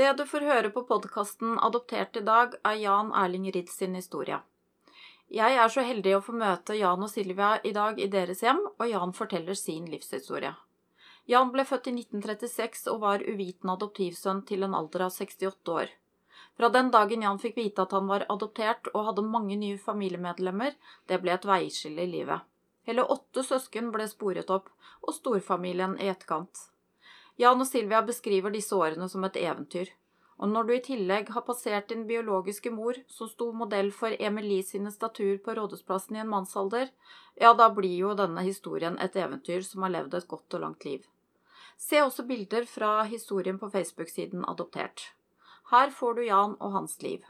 Det du får høre på podkasten Adoptert i dag, er Jan Erling Ridd sin historie. Jeg er så heldig å få møte Jan og Silvia i dag i deres hjem, og Jan forteller sin livshistorie. Jan ble født i 1936 og var uvitende adoptivsønn til en alder av 68 år. Fra den dagen Jan fikk vite at han var adoptert og hadde mange nye familiemedlemmer, det ble et veiskille i livet. Hele åtte søsken ble sporet opp, og storfamilien i etterkant. Jan og Silvia beskriver disse årene som et eventyr. Og når du i tillegg har passert din biologiske mor, som sto modell for Emilie sine statuer på Rådhusplassen i en mannsalder, ja, da blir jo denne historien et eventyr som har levd et godt og langt liv. Se også bilder fra historien på Facebook-siden Adoptert. Her får du Jan og hans liv.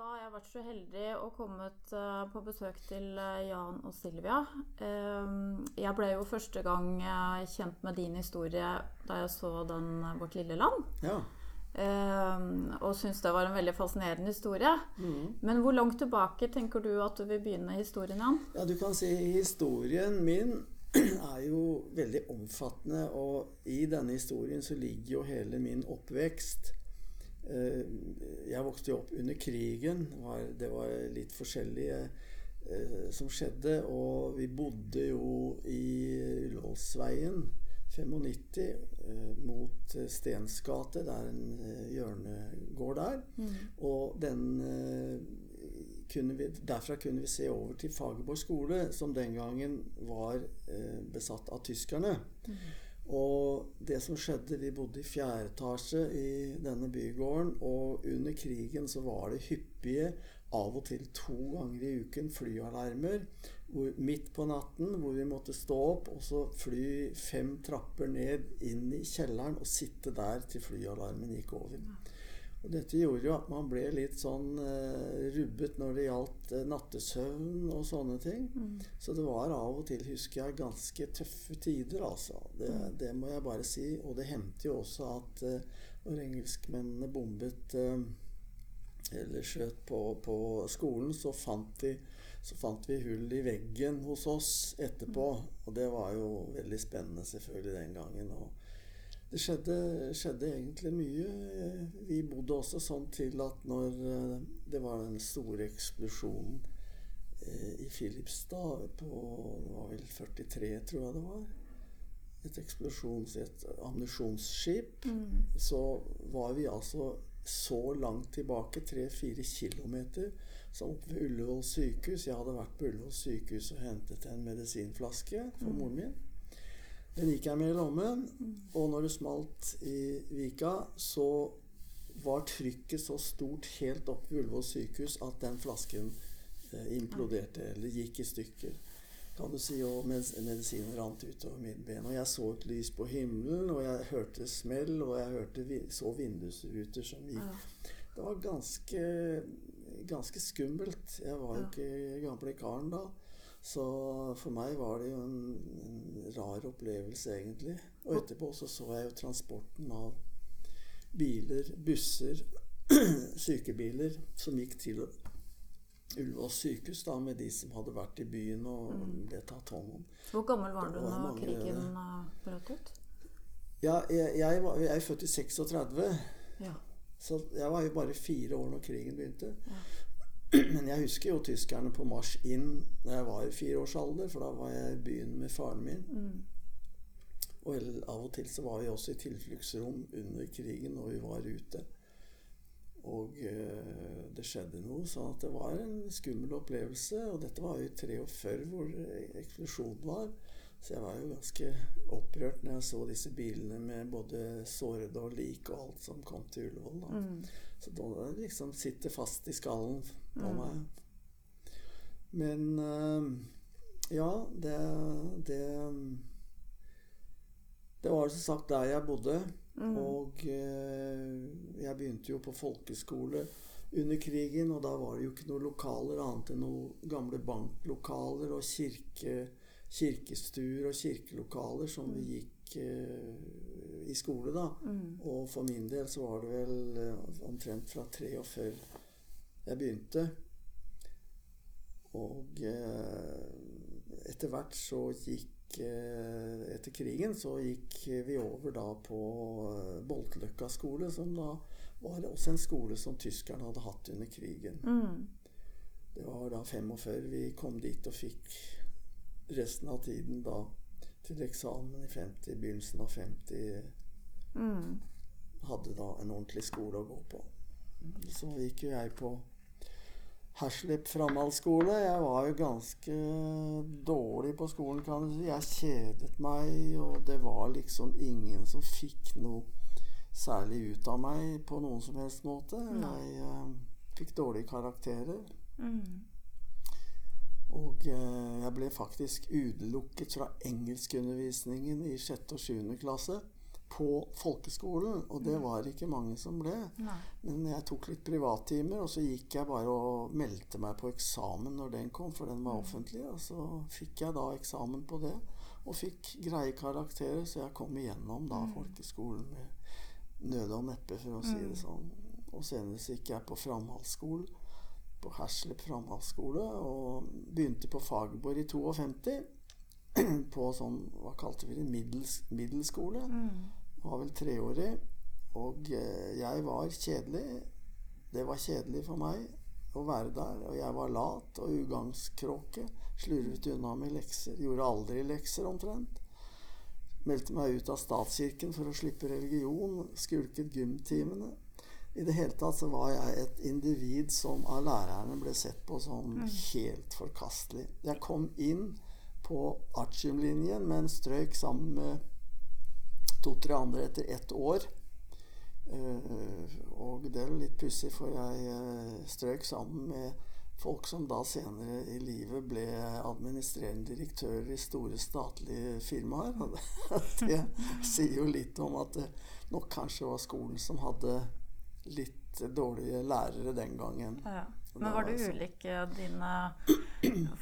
Da har jeg vært så heldig og kommet uh, på besøk til uh, Jan og Silvia. Uh, jeg ble jo første gang kjent med din historie da jeg så den Vårt lille land. Ja. og syntes det var en veldig fascinerende historie. Mm. Men hvor langt tilbake tenker du at du vil begynne historien, Jan? Ja, du kan si historien min er jo veldig omfattende, og i denne historien så ligger jo hele min oppvekst. Eh, jeg vokste jo opp under krigen. Det var litt forskjellige eh, som skjedde. Og vi bodde jo i Ullåsveien 95 eh, mot Stens gate. Det er en hjørnegård der. Mm. Og den kunne vi, derfra kunne vi se over til Fagerborg skole, som den gangen var besatt av tyskerne. Mm. Og det som skjedde Vi bodde i fjerde etasje i denne bygården, og under krigen så var det hyppige, av og til to ganger i uken, flyalarmer hvor, midt på natten hvor vi måtte stå opp og så fly fem trapper ned inn i kjelleren og sitte der til flyalarmen gikk over. Og dette gjorde jo at man ble litt sånn uh, rubbet når det gjaldt uh, nattesøvn og sånne ting. Mm. Så det var av og til, husker jeg, ganske tøffe tider, altså. Det, mm. det må jeg bare si. Og det hendte jo også at uh, når engelskmennene bombet eller skjøt på, på, skolen, så fant, vi, så fant vi hull i veggen hos oss etterpå. Mm. Og det var jo veldig spennende selvfølgelig den gangen. Og, det skjedde, skjedde, egentlig mye. Vi bodde også sånn til at når eh, det var den store eksplosjonen eh, i Filipstad på Det var vel 43, tror jeg det var. Et eksplosjons... Et ammunisjonsskip. Mm. Så var vi altså så langt tilbake, tre-fire kilometer, som oppe ved Ullevål sykehus. Jeg hadde vært på Ullevål sykehus og hentet en medisinflaske for mm. moren min. Den gikk jeg med i lommen. Og når det smalt i Vika, så var trykket så stort helt opp ved Ullevål sykehus at den flasken eh, imploderte, eller gikk i stykker. Kan du si, Og medisinen rant utover mitt ben. Og jeg så et lys på himmelen, og jeg hørte smell, og jeg hørte, så vindusruter som gikk. Det var ganske, ganske skummelt. Jeg var jo ikke gamle karen da. Så for meg var det jo en, en rar opplevelse, egentlig. Og etterpå så, så jeg jo transporten av biler, busser, sykebiler som gikk til Ullevål sykehus da, med de som hadde vært i byen og mm. ble tatt hånd om. Hvor gammel var du da krigen eh, brøt ut? Ja, jeg, jeg, var, jeg, er født i 36. Ja. Så jeg var jo bare fire år når krigen begynte. Ja. Men jeg husker jo tyskerne på marsj inn da jeg var i fireårsalder, for da var jeg i byen med faren min. Mm. Og av og til så var vi også i tilfluktsrom under krigen når vi var ute. Og øh, det skjedde noe, så at det var en skummel opplevelse. Og dette var jo i 43 hvor eksplosjonen var. Så jeg var jo ganske opprørt når jeg så disse bilene med både sårede og lik og alt som kom til Ullevål. Mm. Så da liksom sitter fast i skallen på mm. meg. Men uh, ja, det, det Det var som sagt der jeg bodde. Mm. Og uh, jeg begynte jo på folkeskole under krigen, og da var det jo ikke noen lokaler annet enn noen gamle banklokaler og kirke, kirkestuer og kirkelokaler som vi mm. Gikk uh, i skole, da. Mm. Og for min del så var det vel uh, omtrent fra 43 jeg begynte. Og uh, etter hvert så gikk eh, etter krigen så gikk vi over da på eh, Boltløkka skole, som da var også en skole som tyskerne hadde hatt under krigen. Mm. Det var da 45 vi kom dit og fikk resten av tiden da til eksamen i 50, begynnelsen av 50. Mm. Hadde da en ordentlig skole å gå på. Så gikk jo jeg på Herslip framhaldsskole. Jeg var jo ganske dårlig på skolen, kan du si. Jeg kjedet meg, og det var liksom ingen som fikk noe særlig ut av meg på noen som helst måte. Jeg eh, fikk dårlige karakterer. Mm. Og eh, jeg ble faktisk utelukket fra engelskundervisningen i 6. og 7. klasse på folkeskolen. Og det var ikke mange som ble. Nei. Men jeg tok litt privattimer, og så gikk jeg bare og meldte meg på eksamen når den kom, for den var offentlig. Og så fikk jeg da eksamen på det, og fikk greie karakterer, så jeg kom igjennom da folkeskolen med nød og neppe, for å si det sånn. Og senere gikk jeg på framhaldsskolen, på Herslep framhaldsskole, og begynte på Fagerborg i 52. På sånn, hva kalte vi det, middels, middelskole. Mm. Var vel treårig. Og eh, jeg var kjedelig. Det var kjedelig for meg å være der. Og jeg var lat og ugagnskråke. Slurvet unna med lekser. Gjorde aldri lekser, omtrent. Meldte meg ut av statskirken for å slippe religion. Skulket gymtimene. I det hele tatt så var jeg et individ som av lærerne ble sett på som helt forkastelig. Jeg kom inn på artiumlinjen, men strøyk sammen med to-tre andre etter ett år. Eh, og det er litt pussig, for jeg eh, strøk sammen med folk som da senere i livet ble administrerende direktører i store statlige firmaer. Det, det sier jo litt om at det nok kanskje var skolen som hadde litt dårlige lærere den gangen. Ja. Men var du ulik dine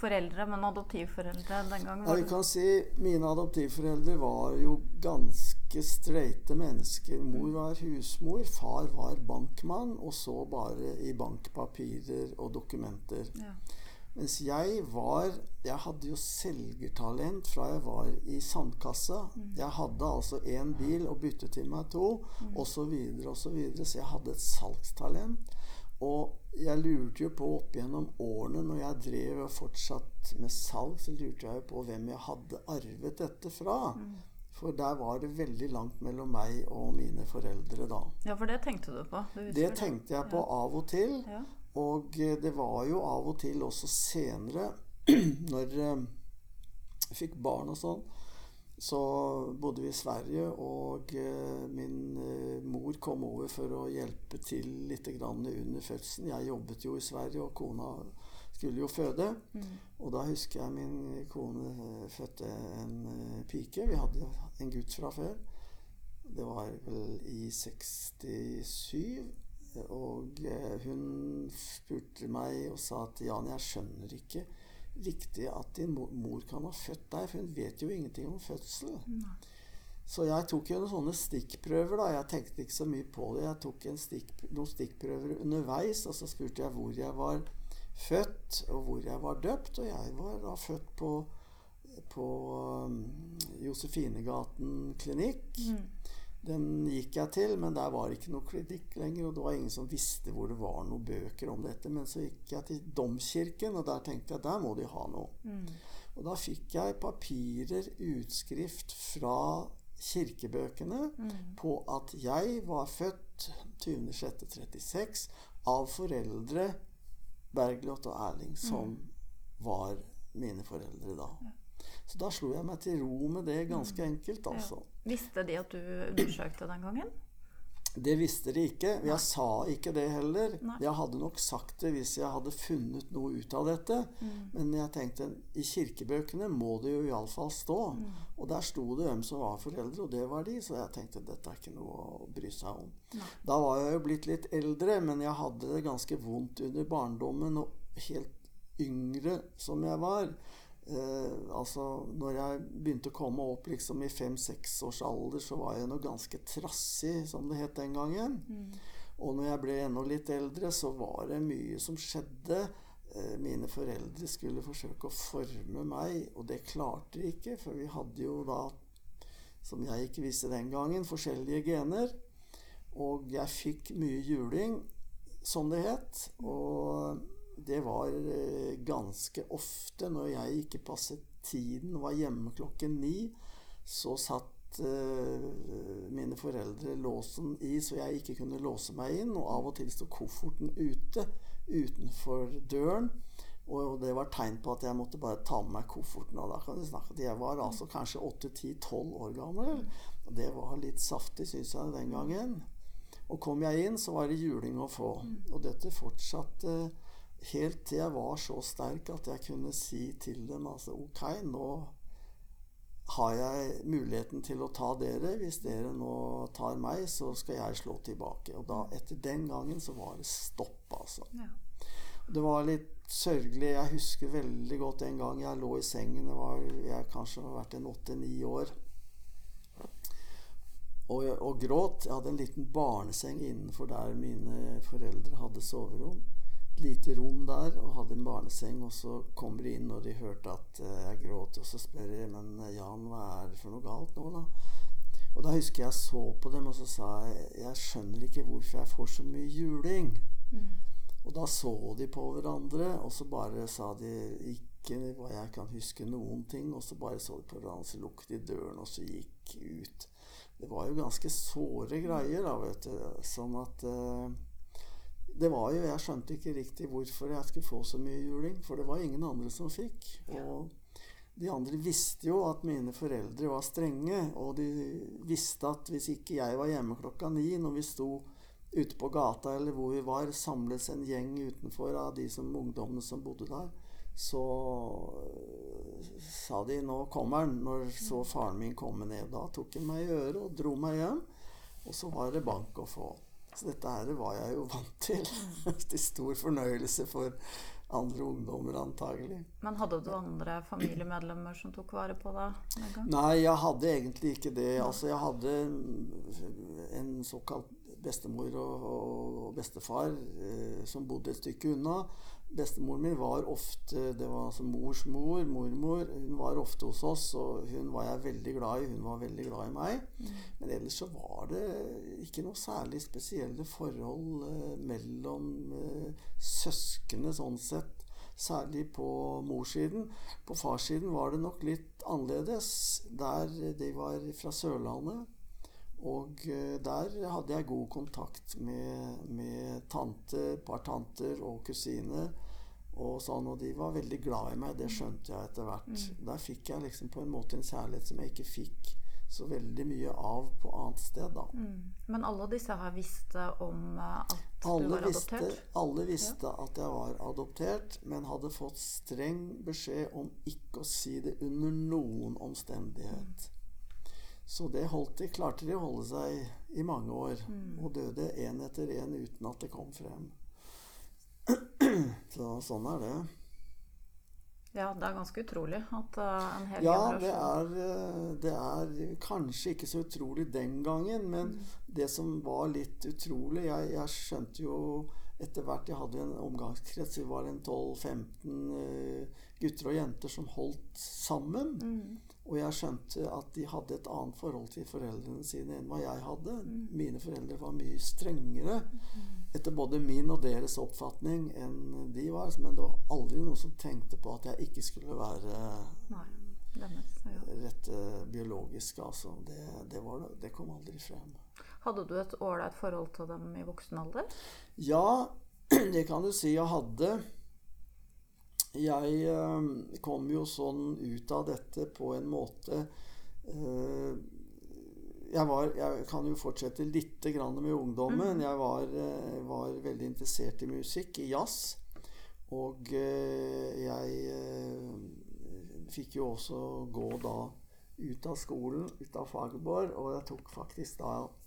foreldre, men adoptivforeldre den gangen? Ja, jeg kan si Mine adoptivforeldre var jo ganske streite mennesker. Mor var husmor, far var bankmann, og så bare i bankpapirer og dokumenter. Ja. Mens jeg var Jeg hadde jo selgertalent fra jeg var i sandkassa. Jeg hadde altså én bil og byttet til meg to, osv., osv. Så, så, jeg hadde et salgstalent. Og jeg lurte jo på opp gjennom årene, når jeg drev og fortsatt med salg, så lurte jeg jo på hvem jeg hadde arvet dette fra. For der var det veldig langt mellom meg og mine foreldre da. ja, for det tenkte du på? Du husker Det tenkte jeg på av og til. Ja. Og eh, det var jo av og til også senere, når eh, jeg fikk barn og sånn, så bodde vi i Sverige, og eh, min mor kom over for å hjelpe til litt grann under fødselen. Jeg jobbet jo i Sverige, og kona skulle jo føde. Og da husker jeg min kone fødte en pike. Vi hadde en gutt fra før. Det var vel i 67. Og eh, hun spurte meg og sa at Jan, jeg skjønner ikke riktig at din mor, kan ha født deg, for hun vet jo ingenting om fødsel. Så jeg tok jo noen sånne stikkprøver, da. Jeg tenkte ikke så mye på det. Jeg tok en stikk, noen stikkprøver underveis, og så spurte jeg hvor jeg var født, og hvor jeg var døpt. Og jeg var da født på, på um, Josefinegaten klinikk. Den gikk jeg til, men der var det ikke noe klinikk lenger. Og det var ingen som visste hvor det var noen bøker om dette. Men så gikk jeg til Domkirken, og der tenkte jeg der må de ha noe. Og da fikk jeg papirer, utskrift fra kirkebøkene på at jeg var født 20.06.36 av foreldre Bergljot og Erling, som var mine foreldre da. Så da slo jeg meg til ro med det ganske enkelt, altså. Visste de at du undersøkte den gangen? Det visste de ikke. Jeg sa ikke det heller. Nei. Jeg hadde nok sagt det hvis jeg hadde funnet noe ut av dette. Men jeg tenkte i kirkebøkene må det jo iallfall stå. Og der sto det hvem som var foreldre, og det var de. Så jeg tenkte dette er ikke noe å bry seg om. Da var jeg jo blitt litt eldre, men jeg hadde det ganske vondt under barndommen. Og helt yngre som jeg var, Eh, altså, når jeg begynte å komme opp liksom i fem-seks års alder, så var jeg noe ganske trassig, som det het den gangen. Og når jeg ble enda litt eldre, så var det mye som skjedde eh, mine foreldre skulle forsøke å forme meg, og det klarte de ikke, for vi hadde jo da, som jeg ikke visste den gangen, forskjellige gener. Og jeg fikk mye juling, som det het. Og det var eh, ganske ofte når jeg ikke passet tiden, var hjemme klokken ni, så satt uh, mine foreldre låsen i så jeg ikke kunne låse meg inn. Og av og til sto kofferten ute utenfor døren. Og det var tegn på at jeg måtte bare ta med meg kofferten. Og da kan du snakke at jeg var altså kanskje 8-10-12 år gammel. Og det var litt saftig, syns jeg, den gangen. Og kom jeg inn, så var det juling å få. Og dette fortsatte helt til jeg var så sterk at jeg kunne si til dem altså Ok, nå har jeg muligheten til å ta dere. Hvis dere nå tar meg, så skal jeg slå tilbake. Og da, etter den gangen, så var det stopp, altså. Ja. Det var litt sørgelig. Jeg husker veldig godt en gang jeg lå i sengen. Det var, jeg kanskje har vært en åtte-ni år. Og, og, gråt. Jeg hadde en liten barneseng innenfor der mine foreldre hadde soverom lite rom der og hadde en barneseng. Og så kommer de inn, og de hørte at eh, jeg gråt. Og så spør de men eh, Jan, hva er det for noe galt nå, da? Og da husker jeg så på dem, og så sa jeg jeg skjønner ikke hvorfor jeg får så mye juling. Mm. Og da så de på hverandre, og så bare sa de ikke hva jeg kan huske noen ting. Og så bare så de på hverandre, så lukket de døren, og så gikk ut. Det var jo ganske såre greier, da, vet du. Sånn at uh, det var jo Jeg skjønte ikke riktig hvorfor jeg skulle få så mye juling, for det var ingen andre som fikk. Og de andre visste jo at mine foreldre var strenge, og de visste at hvis ikke jeg var hjemme klokka ni når vi sto ute på gata eller hvor vi var, samles en gjeng utenfor av de som, ungdommene som bodde der, så sa de 'nå kommer han'. Når så faren min komme ned. Da tok han meg i øret og dro meg hjem. Og så var det bank å få. Så dette her var jeg jo vant til. Mm. til stor fornøyelse for andre ungdommer, antagelig. Men hadde du andre familiemedlemmer som tok vare på deg? Nei, jeg hadde egentlig ikke det. Altså, jeg hadde en såkalt bestemor og, og bestefar eh, som bodde et stykke unna. Bestemoren min var ofte Det var altså mors mor, mormor. Hun var ofte hos oss, og hun var jeg veldig glad i. Hun var veldig glad i meg. Mm. Men ellers så var det ikke noe særlig spesielle forhold eh, mellom eh, søsknene sånn sett. Særlig på morssiden. På farssiden var det nok litt annerledes. Der de var fra Sørlandet. Og eh, der hadde jeg god kontakt med, med tante, et par tanter og kusiner. Og, sånn, og de var veldig glad i meg. Det skjønte jeg etter hvert. Mm. Der fikk jeg liksom på en måte en kjærlighet som jeg ikke fikk så veldig mye av på annet sted, da. Mm. Men alle disse her visste om eh, at alle du var visste, adoptert? Alle visste ja. at jeg var adoptert, men hadde fått streng beskjed om ikke å si det under noen omstendighet. Mm. Så det holdt de, klarte de å holde seg i mange år. Mm. Og døde én etter én uten at det kom frem. Så sånn er det. Ja, det er ganske utrolig at uh, en hel ja, generasjon Ja, det er, det er, kanskje ikke så utrolig den gangen, men mm. det som var litt utrolig Jeg, jeg skjønte jo etter hvert Jeg hadde en omgangskrets. Vi var en 12-15 uh, gutter og jenter som holdt sammen. Mm. Og jeg skjønte at de hadde et annet forhold til foreldrene sine enn hva jeg hadde. Mm. Mine foreldre var mye strengere mm. etter både min og deres oppfatning enn de var. Men det var aldri noen som tenkte på at jeg ikke skulle være rett uh, biologisk. Altså. Det, det, var, det, kom aldri frem. Hadde du et ålreit forhold til dem i voksen alder? Ja, det kan du si jeg hadde jeg eh, kom jo sånn ut av dette på en måte eh, jeg, var, jeg, kan jo fortsette litt med ungdommen. Mm. Jeg var, eh, var, veldig interessert i musikk, i jazz. Og jeg fikk jo også gå da ut av skolen, ut av Fagerborg, og jeg tok faktisk da Eh,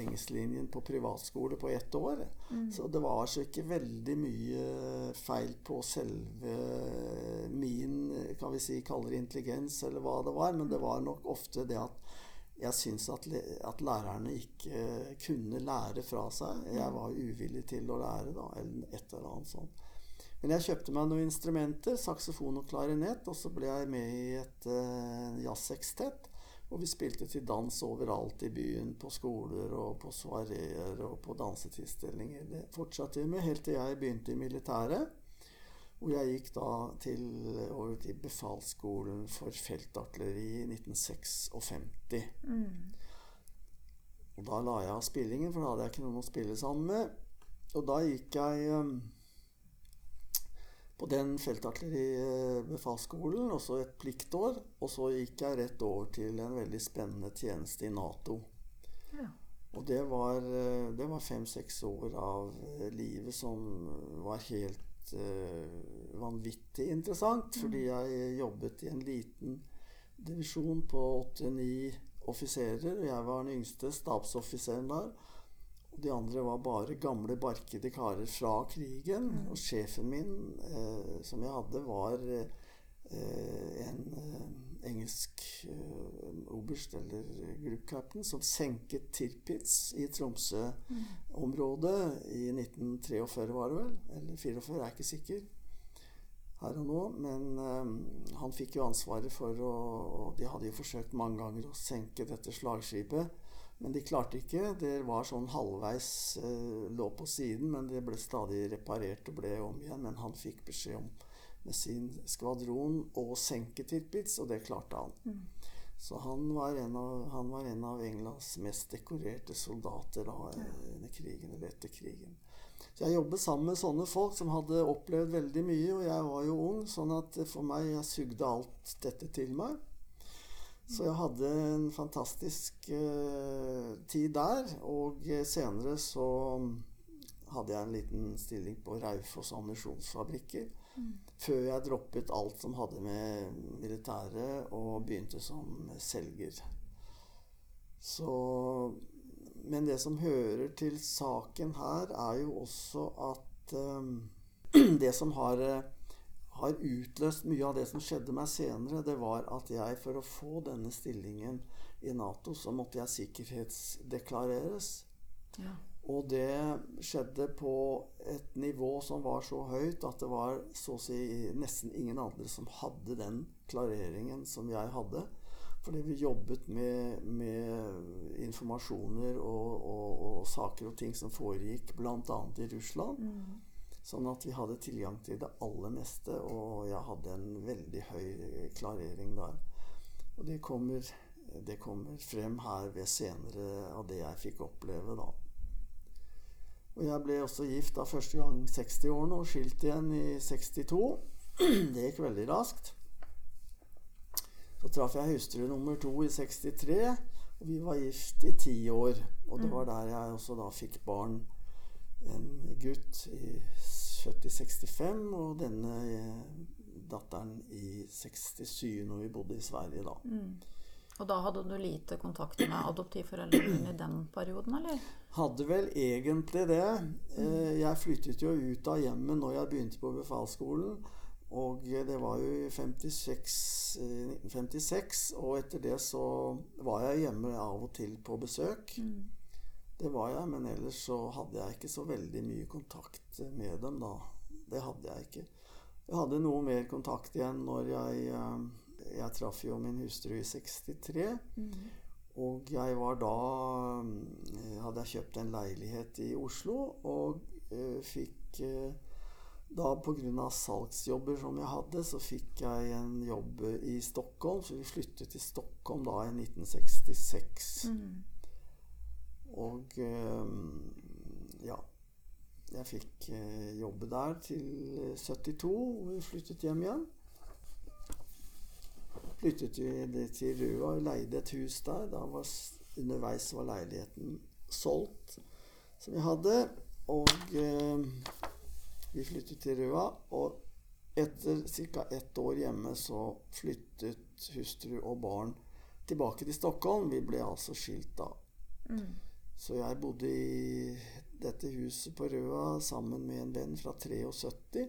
engelsklinjen på privatskole på ett år. Mm. Så det var så ikke veldig mye feil på selve min kan vi si, kaller intelligens, eller hva det var. Men det var nok ofte det at jeg syns at, at, lærerne ikke kunne lære fra seg. Jeg mm. var uvillig til å lære, da, eller et eller annet sånt. Men jeg kjøpte meg noen instrumenter, saksofon og klarinett, og så ble jeg med i et uh, jazzsekstett. Og vi spilte til dans overalt i byen, på skoler og på soareer og på dansetilstelninger. Det fortsatte vi med helt til jeg begynte i militæret. Hvor jeg gikk da til, over til befalsskolen for feltartilleri i 1956. Mm. Og da la jeg av spillingen, for da hadde jeg ikke noen å spille sammen med. Og da gikk jeg um, på den feltartilleribefalsskolen, også et pliktår. Og så gikk jeg rett over til en veldig spennende tjeneste i Nato. Ja. Og det var, eh, var fem-seks år av eh, livet som var helt uh, vanvittig interessant. Mm. Fordi jeg jobbet i en liten divisjon på åtte-ni offiserer. Og jeg var den yngste stabsoffiseren der. De andre var bare gamle, barkede karer fra krigen. Mm. Og sjefen min, eh, som jeg hadde, var eh, en eh, engelsk eh, oberst, eller group captain, som senket Tirpitz i Tromsø-området i 1943, var det vel? Eller 44, jeg er ikke sikker her og nå. Men eh, han fikk jo ansvaret for å Og de hadde jo forsøkt mange ganger å senke dette slagskipet. Men de klarte ikke. Det var sånn halvveis eh, lå på siden, men det ble stadig reparert og ble om igjen. Men han fikk beskjed om med sin skvadron å senke Tirpitz, og det klarte han. Mm. Så han var, av, han var, en av, Englands mest dekorerte soldater da, under krigen, eller etter krigen. Så jeg jobbet sammen med sånne folk som hadde opplevd veldig mye, og jeg var jo ung, sånn at for meg Jeg sugde alt dette til meg. Så jeg hadde en fantastisk uh, tid der. Og senere så hadde jeg en liten stilling på Raufoss ammunisjonsfabrikker. Mm. Før jeg droppet alt som hadde med militæret, og begynte som selger. Så Men det som hører til saken her, er jo også at um, det som har uh, har utløst mye av det som skjedde meg senere, det var at jeg for å få denne stillingen i Nato, så måtte jeg sikkerhetsdeklareres. Ja. Og det skjedde på et nivå som var så høyt at det var så å si nesten ingen andre som hadde den klareringen som jeg hadde. Fordi vi jobbet med, med informasjoner og, og, og, saker og ting som foregikk bl.a. i Russland. Mm. Sånn at vi hadde tilgang til det aller meste, og jeg hadde en veldig høy klarering der. Og det kommer, det kommer frem her ved senere av det jeg fikk oppleve, da. Og jeg ble også gift da første gang 60-årene og skilt igjen i 62. Det gikk veldig raskt. Så traff jeg hustru nummer to i 63, og vi var gift i ti år. Og det mm. var der jeg også da fikk barn. En gutt i født i 65, og denne eh, datteren i 67, når vi bodde i Sverige da. Mm. Og da hadde du lite kontakt med adoptivforeldrene i den perioden, eller? Hadde vel egentlig det. Eh, jeg flyttet jo ut av hjemmet når jeg begynte på befalsskolen. Og det var jo i 56, 1956, og etter det så var jeg hjemme av og til på besøk. Mm. Det var jeg, men ellers så hadde jeg ikke så veldig mye kontakt med dem da. Det hadde jeg ikke. Jeg hadde noe mer kontakt igjen når jeg eh, Jeg traff jo min hustru i 63. Mm. Og jeg var da eh, Hadde jeg kjøpt en leilighet i Oslo og uh, fikk da pga. salgsjobber som jeg hadde, så fikk jeg en jobb i Stockholm. Så vi flyttet til Stockholm da i 1966. Mm. Og eh, ja. Jeg fikk eh, jobbe der til 72, og vi flyttet hjem igjen. Flyttet vi til Røa og leide et hus der. Da var, underveis var leiligheten solgt, som vi hadde. Og eh, vi flyttet til Røa. Og etter ca. ett år hjemme så flyttet hustru og barn tilbake til Stockholm. Vi ble altså skilt da. Mm. Så jeg bodde i dette huset på Røa sammen med en venn fra 73.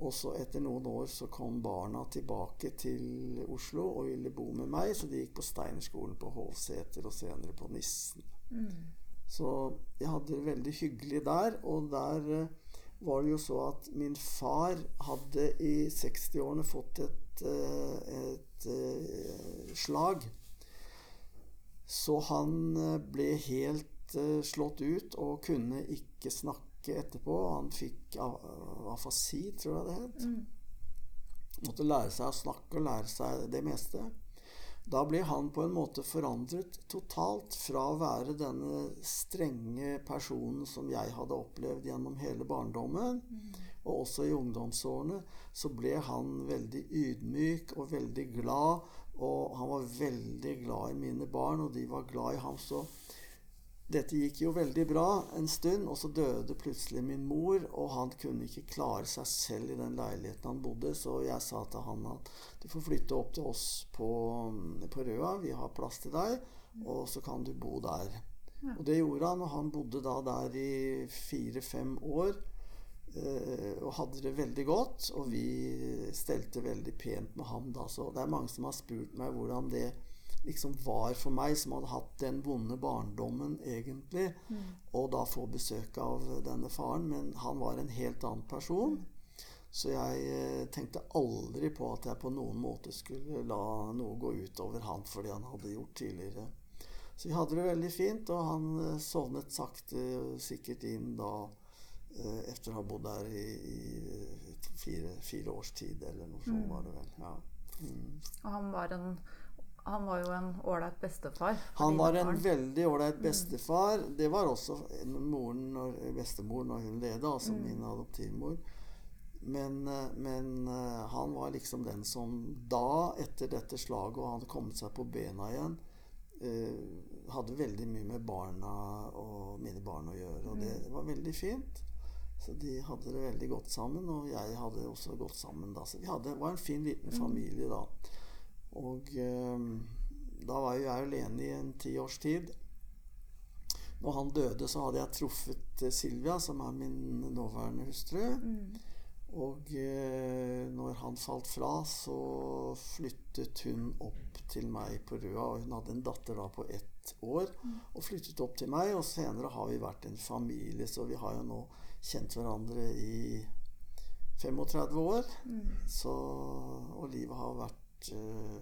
Og så etter noen år så kom barna tilbake til Oslo og ville bo med meg, så de gikk på Steinerskolen på Hovseter og senere på Nissen. Mm. Så jeg hadde det veldig hyggelig der, og der eh, var det jo så at min far hadde i 60-årene fått et, eh, et, et slag. Så han ble helt slått ut og kunne ikke snakke etterpå. Han fikk afasi, tror jeg det het. Mm. Måtte lære seg å snakke og lære seg det meste. Da ble han på en måte forandret totalt fra å være denne strenge personen som jeg hadde opplevd gjennom hele barndommen, mm. og også i ungdomsårene, så ble han veldig ydmyk og veldig glad. Og han var veldig glad i mine barn, og de var glad i ham. Så dette gikk jo veldig bra en stund, og så døde plutselig min mor, og han kunne ikke klare seg selv i den leiligheten han bodde, så jeg sa til han at du får flytte opp til oss på, på Røa, vi har plass til deg, og så kan du bo der. Og det gjorde han, og han bodde da der i fire-fem år. Eh, og hadde det veldig godt, og vi stelte veldig pent med ham da. Så det er mange som har spurt meg hvordan det liksom var for meg, som hadde hatt den vonde barndommen, egentlig, mm. og da få besøk av denne faren. Men han var en helt annen person. Så jeg eh, tenkte aldri på at jeg på noen måte skulle la noe gå utover han fordi han hadde gjort tidligere. Så vi hadde det veldig fint, og han eh, sovnet sakte sikkert inn da etter å ha bodd der i, i fire, fire, års tid, eller noe sånt mm. var det vel. Ja. Mm. Og han var en han var jo en ålreit bestefar. Han var en veldig ålreit mm. bestefar. Mm. Det var også moren når, bestemor når hun leda, altså mm. min adoptivmor. Men, eh, men, eh, han var liksom den som da, etter dette slaget, og han hadde kommet seg på bena igjen, eh, hadde veldig mye med barna og mine barn å gjøre. Og det, det mm. var veldig fint. Så de hadde det veldig godt sammen, og jeg hadde også gått sammen da. Så vi hadde, var en fin liten mm. familie da. Og eh, da var jo jeg alene i en ti års tid. Når han døde, så hadde jeg truffet eh, Silvia, som er min nåværende hustru. Mm. Og eh, når han falt fra, så flyttet hun opp til meg på Røa. Og hun hadde en datter da på ett år mm. og flyttet opp til meg. Og senere har vi vært en familie, så vi har jo nå kjent hverandre i 35 år. Mm. Så, og livet har vært uh,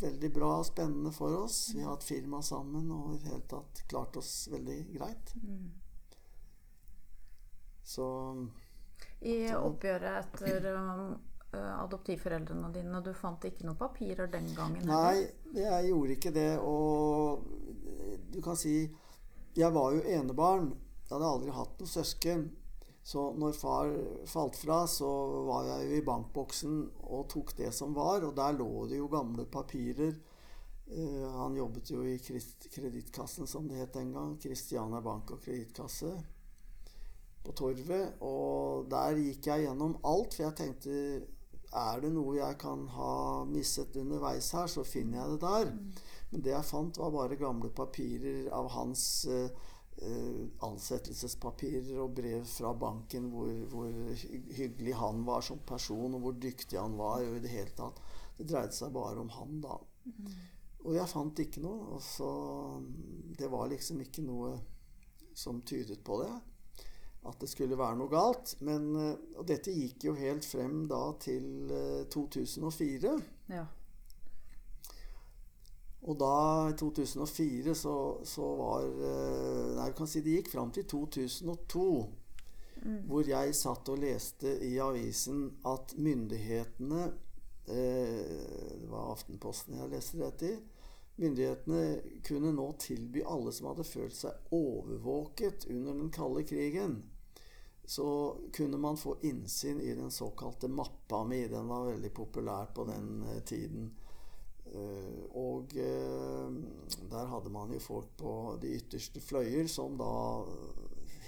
veldig bra og spennende for oss. Vi har hatt firma sammen og i det hele tatt klart oss veldig greit. Mm. Så I oppgjøret etter um, adoptivforeldrene dine, du fant ikke noen papirer den gangen? Nei, jeg gjorde ikke det. Og du kan si Jeg var jo enebarn. Jeg hadde aldri hatt noen søsken. Så når far falt fra, så var jeg jo i bankboksen og tok det som var. Og der lå det jo gamle papirer. Uh, han jobbet jo i Kredittkassen, som det het den gang. Kristiania Bank og Kredittkasse på Torvet. Og der gikk jeg gjennom alt, for jeg tenkte er det noe jeg kan ha misset underveis her, så finner jeg det der. Mm. Men det jeg fant, var bare gamle papirer av hans uh, uh, ansettelsespapirer og brev fra banken hvor, hvor, hyggelig han var som person, og hvor dyktig han var. og i Det hele tatt. Det dreide seg bare om han, da. Mm. Og jeg fant ikke noe. Og så Det var liksom ikke noe som tydet på det. At det skulle være noe galt. Men, uh, og dette gikk jo helt frem da til uh, 2004. Ja. Og da, i 2004, så, så var eh, Nei, du kan si det gikk fram til 2002. Mm. Hvor jeg satt og leste i avisen at myndighetene eh, Det var Aftenposten jeg leste dette i. Myndighetene kunne nå tilby alle som hadde følt seg overvåket under den kalde krigen, så kunne man få innsyn i den såkalte mappa mi. Den var veldig populær på den eh, tiden. Eh, og eh, der hadde man jo folk på de ytterste fløyer som da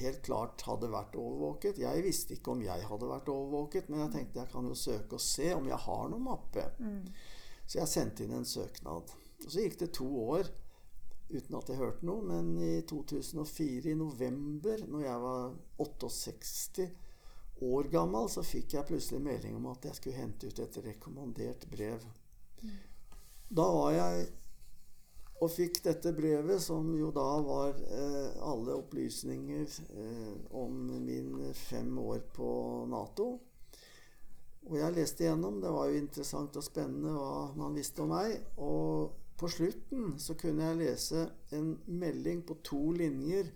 helt klart hadde vært overvåket. Jeg visste ikke om jeg hadde vært overvåket, men jeg tenkte jeg kan jo søke og se om jeg har noen mappe. Mm. Så jeg sendte inn en søknad. Og så gikk det to år uten at jeg hørte noe, men i 2004, i november, når jeg var 68 år gammel, så fikk jeg plutselig melding om at jeg skulle hente ut et rekommandert brev. Mm. Da var jeg og fikk dette brevet, som jo da var eh, alle opplysninger eh, om mine fem år på Nato. Og jeg leste igjennom. Det var jo interessant og spennende hva man visste om meg. Og på slutten så kunne jeg lese en melding på to linjer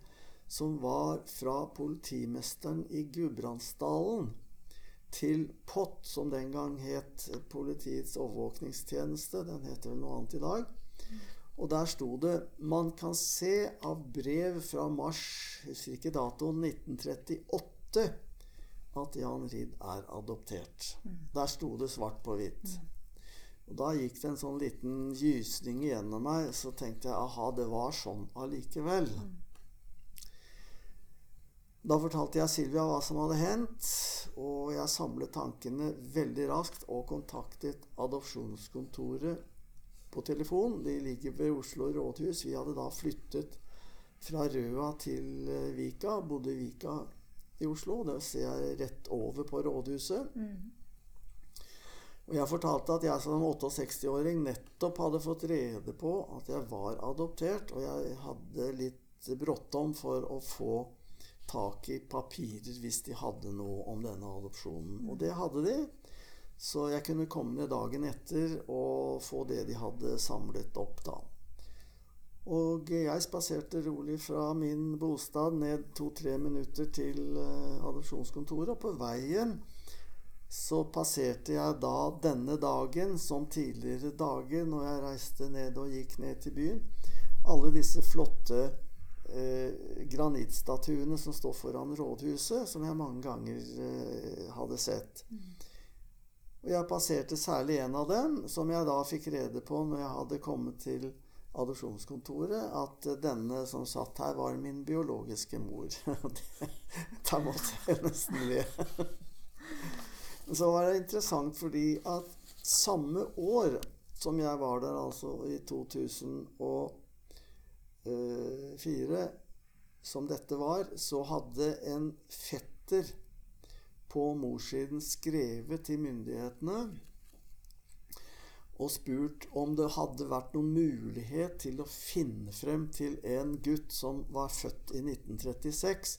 som var fra politimesteren i Gudbrandsdalen til POT, som den gang het Politiets overvåkningstjeneste. Den heter vel noe annet i dag. Og der sto det Man kan se av brev fra mars, husker ikke datoen, 1938 at Jan Ridd er adoptert. Der sto det svart på hvitt. Og Da gikk det en sånn liten gysning igjennom meg. Så tenkte jeg aha, det var sånn allikevel. Da fortalte jeg Silvia hva som hadde hendt, og jeg samlet tankene veldig raskt og kontaktet adopsjonskontoret på telefon. De ligger ved Oslo rådhus. Vi hadde da flyttet fra Røa til eh, Vika. Bodde i Vika i Oslo. Det ser jeg rett over på rådhuset. Mm. Og jeg fortalte at jeg som 68-åring nettopp hadde fått rede på at jeg var adoptert, og jeg hadde litt bråttom for å få tak i papirer hvis de hadde noe om denne adopsjonen. Og det hadde de. Så jeg kunne komme ned dagen etter og få det de hadde samlet opp da. Og jeg spaserte rolig fra min bostad ned to-tre minutter til eh, adopsjonskontoret. Og på veien så passerte jeg da denne dagen, som tidligere dager når jeg reiste ned og gikk ned til byen, alle disse flotte eh, granittstatuene som står foran rådhuset, som jeg mange ganger eh, hadde sett. Og jeg passerte særlig en av dem, som jeg da fikk rede på når jeg hadde kommet til adopsjonskontoret, at denne som satt her, var min biologiske mor. da måtte jeg nesten le. Så var det interessant fordi at samme år som jeg var der, altså i 2004, som dette var, så hadde en fetter på morssiden skrevet til myndighetene og spurt om det hadde vært noen mulighet til å finne frem til en gutt som var født i 1936.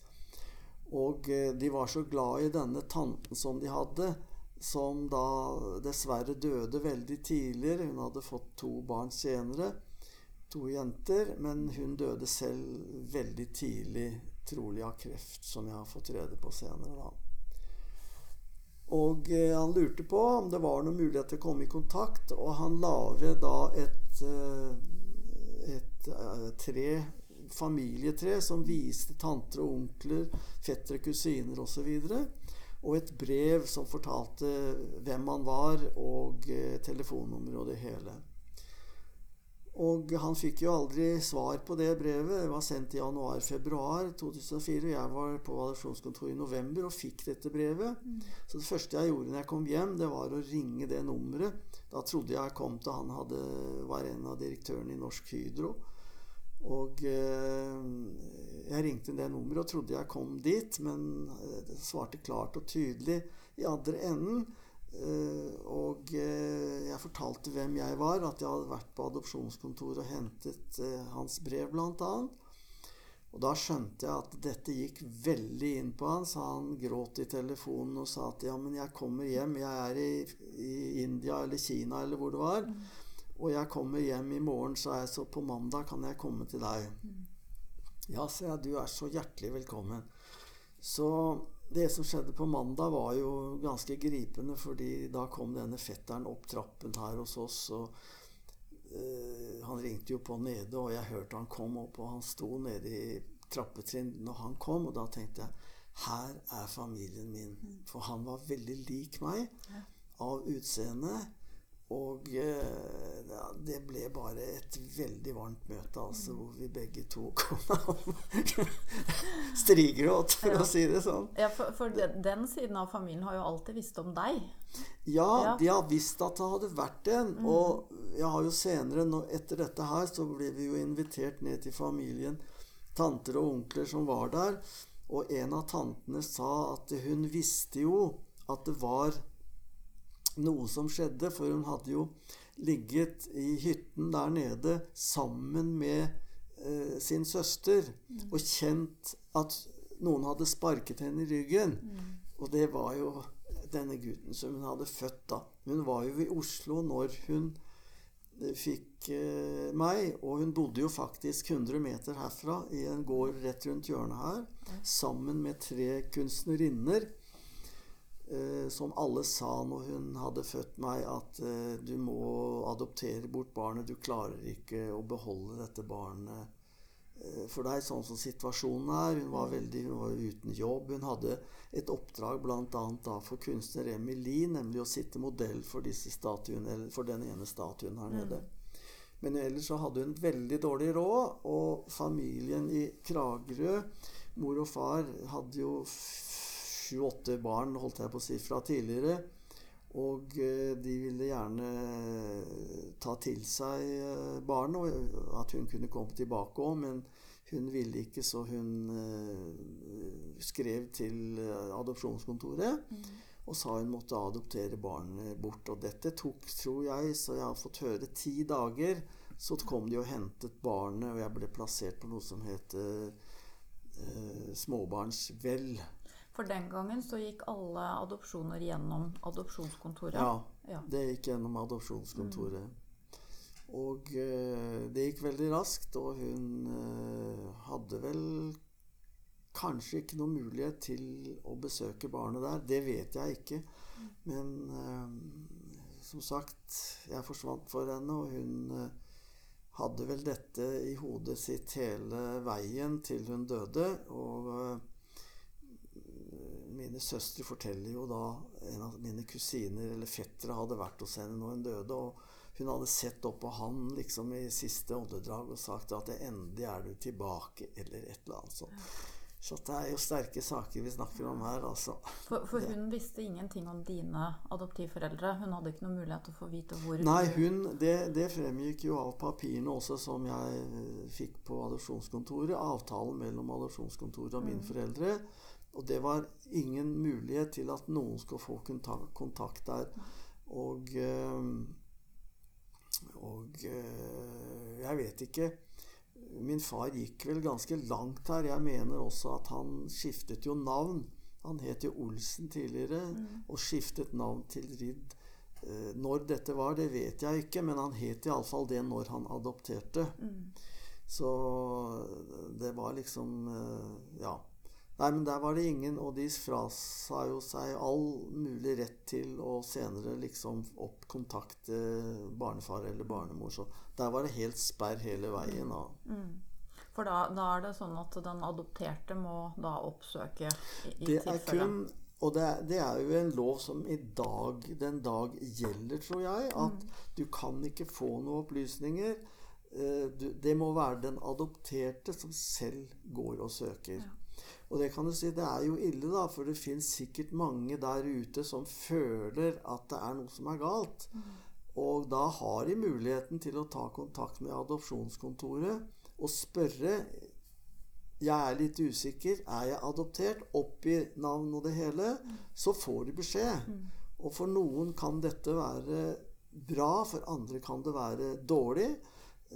Og eh, de var så glad i denne tanten som de hadde, som da dessverre døde veldig tidligere. Hun hadde fått to barn senere, to jenter, men hun døde selv veldig tidlig, trolig av kreft, som jeg har fått rede på senere. da. Og eh, han lurte på om det var noen mulighet til å komme i kontakt, og han la ved da et, eh, et eh, tre familietre som viste tanter og onkler, fettere, kusiner osv. Og, og et brev som fortalte hvem han var, og telefonnummer og det hele. Og han fikk jo aldri svar på det brevet. Det var sendt i januar-februar 2004. Jeg var på adopsjonskontoret i november og fikk dette brevet. Mm. Så det første jeg gjorde når jeg kom hjem, det var å ringe det nummeret. Da trodde jeg kom til han hadde, var en av direktørene i Norsk Hydro. Og eh, jeg ringte det nummeret og trodde jeg kom dit, men det svarte klart og tydelig i andre enden. Eh, og uh, jeg fortalte hvem jeg var, at jeg hadde vært på adopsjonskontoret og hentet eh, hans brev, annet. Og da skjønte jeg at dette gikk veldig inn på han, så han gråt i telefonen og sa at ja, men jeg kommer hjem, jeg er i, i India eller Kina eller hvor det var, mm. og jeg kommer hjem i morgen, sa jeg, så på mandag kan jeg komme til deg. Mm. Ja, sa jeg, du er så hjertelig velkommen. Så det som skjedde på mandag, var jo ganske gripende, fordi da kom denne fetteren opp trappen her hos oss. og uh, Han ringte jo på nede, og jeg hørte han kom opp, og han sto nede i trappetrinn når han kom. Og da tenkte jeg her er familien min. For han var veldig lik meg av utseende. Og eh, ja, det ble bare et veldig varmt møte, altså, hvor vi begge to kom strigråt, for ja. å si det sånn. Ja, For, for den, den, siden av familien har jo alltid visst om deg. Ja, ja. de har visst at det hadde vært en. Mm. Og jeg har jo senere, nå, etter dette her, så ble vi jo invitert ned til familien. Tanter og onkler som var der. Og en av tantene sa at hun visste jo at det var noe som skjedde, for hun hadde jo ligget i hytten der nede sammen med eh, sin søster og kjent at noen hadde sparket henne i ryggen. Og det var jo denne gutten som hun hadde født da. Hun var jo i Oslo når hun eh, fikk eh, meg, og hun bodde jo faktisk 100 meter herfra i en gård rett rundt hjørnet her, sammen med tre kunstnerinner. Eh, som alle sa når hun hadde født meg, at eh, du må adoptere bort barnet. Du klarer ikke å beholde dette barnet eh, for deg, sånn som situasjonen er. Hun var, veldig, hun var uten jobb. Hun hadde et oppdrag bl.a. for kunstner Emilie, nemlig å sitte modell for, disse statuen eller for den ene statuen her nede. Men ellers så hadde hun veldig dårlig råd, og familien i Kragerø, mor og far, hadde jo sju-åtte barn, holdt jeg på å si, fra tidligere. Og eh, de ville gjerne ta til seg eh, barnet, og at hun kunne komme tilbake òg, men hun ville ikke, så hun eh, skrev til adopsjonskontoret. Mm. og sa hun måtte adoptere barnet bort. Og dette tok, tror jeg, så jeg har fått høre ti dager. Så kom de og hentet barnet, og jeg ble plassert på noe som heter eh, småbarnsvel. For den gangen så gikk alle adopsjoner gjennom adopsjonskontoret. Ja, Ja. det gikk gjennom adopsjonskontoret. Og eh, det gikk veldig raskt, og hun eh, hadde vel kanskje ikke noen mulighet til å besøke barnet der. Det vet jeg ikke. Men eh, som sagt, jeg forsvant for henne, og hun eh, hadde vel dette i hodet sitt hele veien til hun døde. Og eh, mine søstre forteller jo da en av mine kusiner eller fettere hadde vært hos henne når hun døde. og hun hadde sett opp på han liksom i siste åndedrag og sagt at 'endelig er du tilbake', eller et eller annet sånt. Så det er jo sterke saker vi snakker om her, altså. For, for hun visste ingenting om dine adoptivforeldre. Hun hadde ikke noen mulighet til å få vite hvor Nei, hun, det, det fremgikk jo av papirene også som jeg fikk på adopsjonskontoret. Avtalen mellom adopsjonskontoret og mine foreldre. Og det var ingen mulighet til at noen skulle få kontakt, der. Og eh, Og eh, jeg vet ikke Min far gikk vel ganske langt her. Jeg mener også at han skiftet jo navn. Han het jo Olsen tidligere, og skiftet navn til Ridd. Eh, Når dette var, det vet jeg ikke, men han het iallfall det når han adopterte. Så det var liksom Ja. Nei, men der var det ingen, og de frasa jo seg all mulig rett til å senere liksom oppkontakte barnefar eller barnemor. Så der var det helt sperr hele veien. Mm. For da, da er det sånn at den adopterte må da oppsøke i, i Det er kun Og det er, det er jo en lov som i dag, den dag gjelder, tror jeg. At du kan ikke få noen opplysninger. Eh, Du, det må være den adopterte som selv går og søker. Og det kan du si, det er jo ille, da, for det fins sikkert mange der ute som føler at det er noe som er galt. Og da har de muligheten til å ta kontakt med adopsjonskontoret og spørre jeg er litt usikker. Er jeg adoptert? Oppgi navn og det hele. Så får de beskjed. Og for noen kan dette være bra, for andre kan det være dårlig.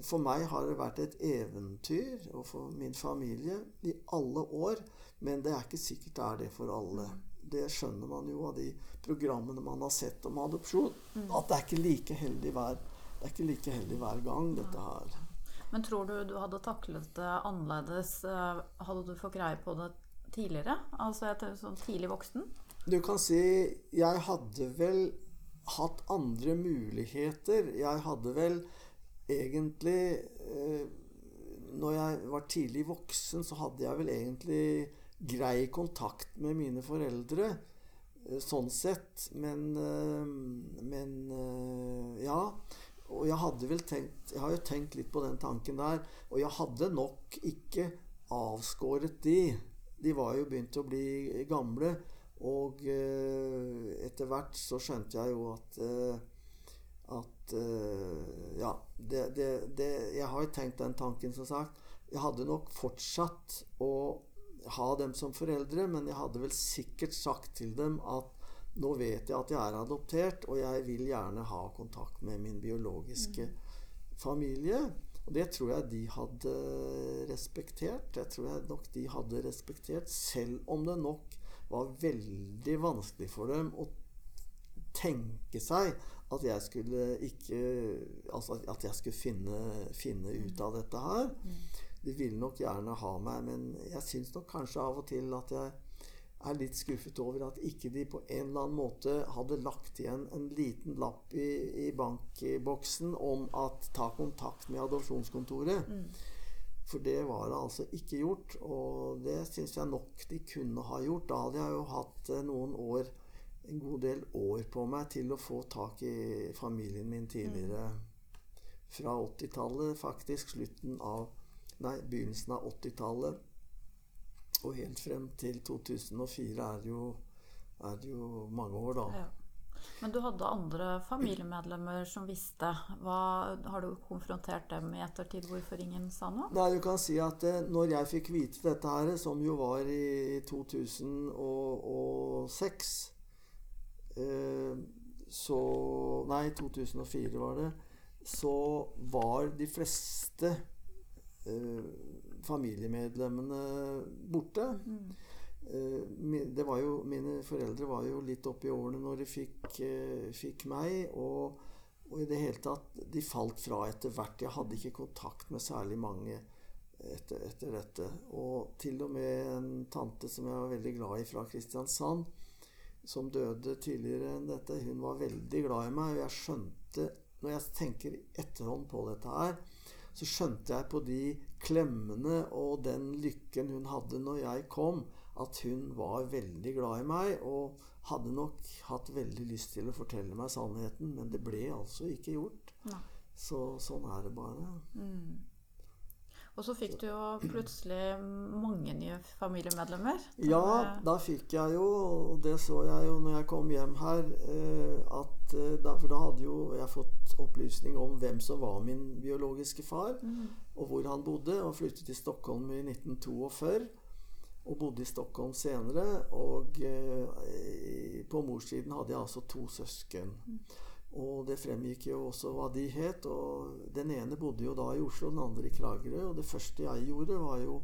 For meg har det vært et eventyr, og for min familie, i alle år. Men det er ikke sikkert det er det for alle. Det skjønner man jo av de programmene man har sett om adopsjon. At det er ikke like heldig hver, det er ikke like heldig hver gang, dette her. Men tror du du hadde taklet det annerledes eh, hadde du fått greie på det tidligere? Altså etter sånn tidlig voksen? Du kan si Jeg hadde vel hatt andre muligheter. Jeg hadde vel egentlig eh, Når jeg var tidlig voksen, så hadde jeg vel egentlig grei kontakt med mine foreldre. eh, Sånn sett. Men, eh, men ja. Og jeg hadde vel tenkt Jeg har jo tenkt litt på den tanken der. Og jeg hadde nok ikke avskåret de. De var jo begynt å bli gamle. Og etter hvert så skjønte jeg jo at at uh, Ja, det, det, det Jeg har jo tenkt den tanken, som sagt. Jeg hadde nok fortsatt å ha dem som foreldre, men jeg hadde vel sikkert sagt til dem at Nå vet jeg at jeg er adoptert, og jeg vil gjerne ha kontakt med min biologiske familie. Og det tror jeg de hadde respektert. Det tror jeg nok de hadde respektert, selv om det nok var veldig vanskelig for dem å tenke seg at jeg skulle ikke Altså at jeg skulle finne, finne ut av dette her. De ville nok gjerne ha meg, men jeg syns nok kanskje av og til at jeg er litt skuffet over at ikke de på en eller annen måte hadde lagt igjen en liten lapp i, i bankboksen om at ta kontakt med adopsjonskontoret. Mm. For det var det altså ikke gjort, og det syns jeg nok de kunne ha gjort. Da hadde jeg jo hatt eh, noen år, en god del år på meg til å få tak i familien min tidligere. Fra 80-tallet, faktisk. Slutten av Nei, begynnelsen av 80-tallet. Og helt frem til 2004 er det jo, er det jo mange år, da. Ja. Men du hadde andre familiemedlemmer som visste. Hva, har du konfrontert dem i ettertid hvorfor ingen sa noe? Nei, du kan si at eh, når jeg fikk vite dette her, som jo var i 2006 eh, Så Nei, 2004 var det. Så var de fleste eh, familiemedlemmene borte. Eh, det var jo, mine foreldre var jo litt oppe i årene når de fikk, eh, fikk meg. Og, og i det hele tatt De falt fra etter hvert. Jeg hadde ikke kontakt med særlig mange etter, etter dette. Og til og med en tante som jeg var veldig glad i fra Kristiansand, som døde tidligere enn dette, hun var veldig glad i meg. Og jeg skjønte, når jeg tenker etterhånd på dette her, så skjønte jeg på de klemmene og den lykken hun hadde når jeg kom, at hun var veldig glad i meg og hadde nok hatt veldig lyst til å fortelle meg sannheten, men det ble altså ikke gjort. Ja. Så sånn er det bare. Mm. Og så fikk du jo plutselig mange nye familiemedlemmer. Ja, da fikk jeg jo, og det så jeg jo når jeg kom hjem her, eh, at eh, For da hadde jo jeg fått opplysning om hvem som var min biologiske far, Mm. og hvor han bodde, og flyttet til Stockholm i 1942. Og bodde i Stockholm senere. Og eh, på morssiden hadde jeg altså to søsken. Og det fremgikk jo også hva de het. Og den ene bodde jo da i Oslo, den andre i Kragerø. Og det første jeg gjorde, var jo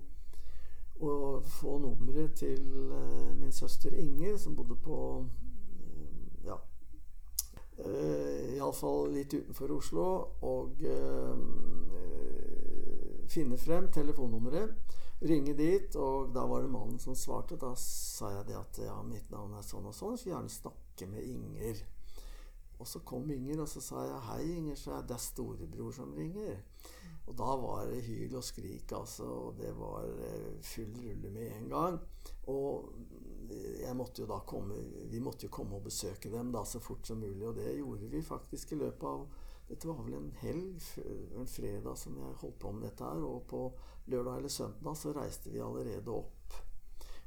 å få nummeret til eh, min søster Inger, som bodde på eh, ja, eh, Iallfall litt utenfor Oslo. Og øh, finne frem telefonnummeret, ringe dit, og da var det mannen som svarte. Da sa jeg det at ja, mitt navn er sånn og sånn, så gjerne snakke med Inger. Og så kom Inger, og så sa jeg hei, Inger, så er det storebror som ringer. Og da var det hyl og skrik, altså. Og det var eh, full rulle med en gang. Og jeg måtte jo da komme Vi måtte jo komme og besøke dem da så fort som mulig, og det gjorde vi faktisk i løpet av Dette var vel en helg, en fredag som jeg holdt på med dette her, og på lørdag eller søndag så reiste vi allerede opp.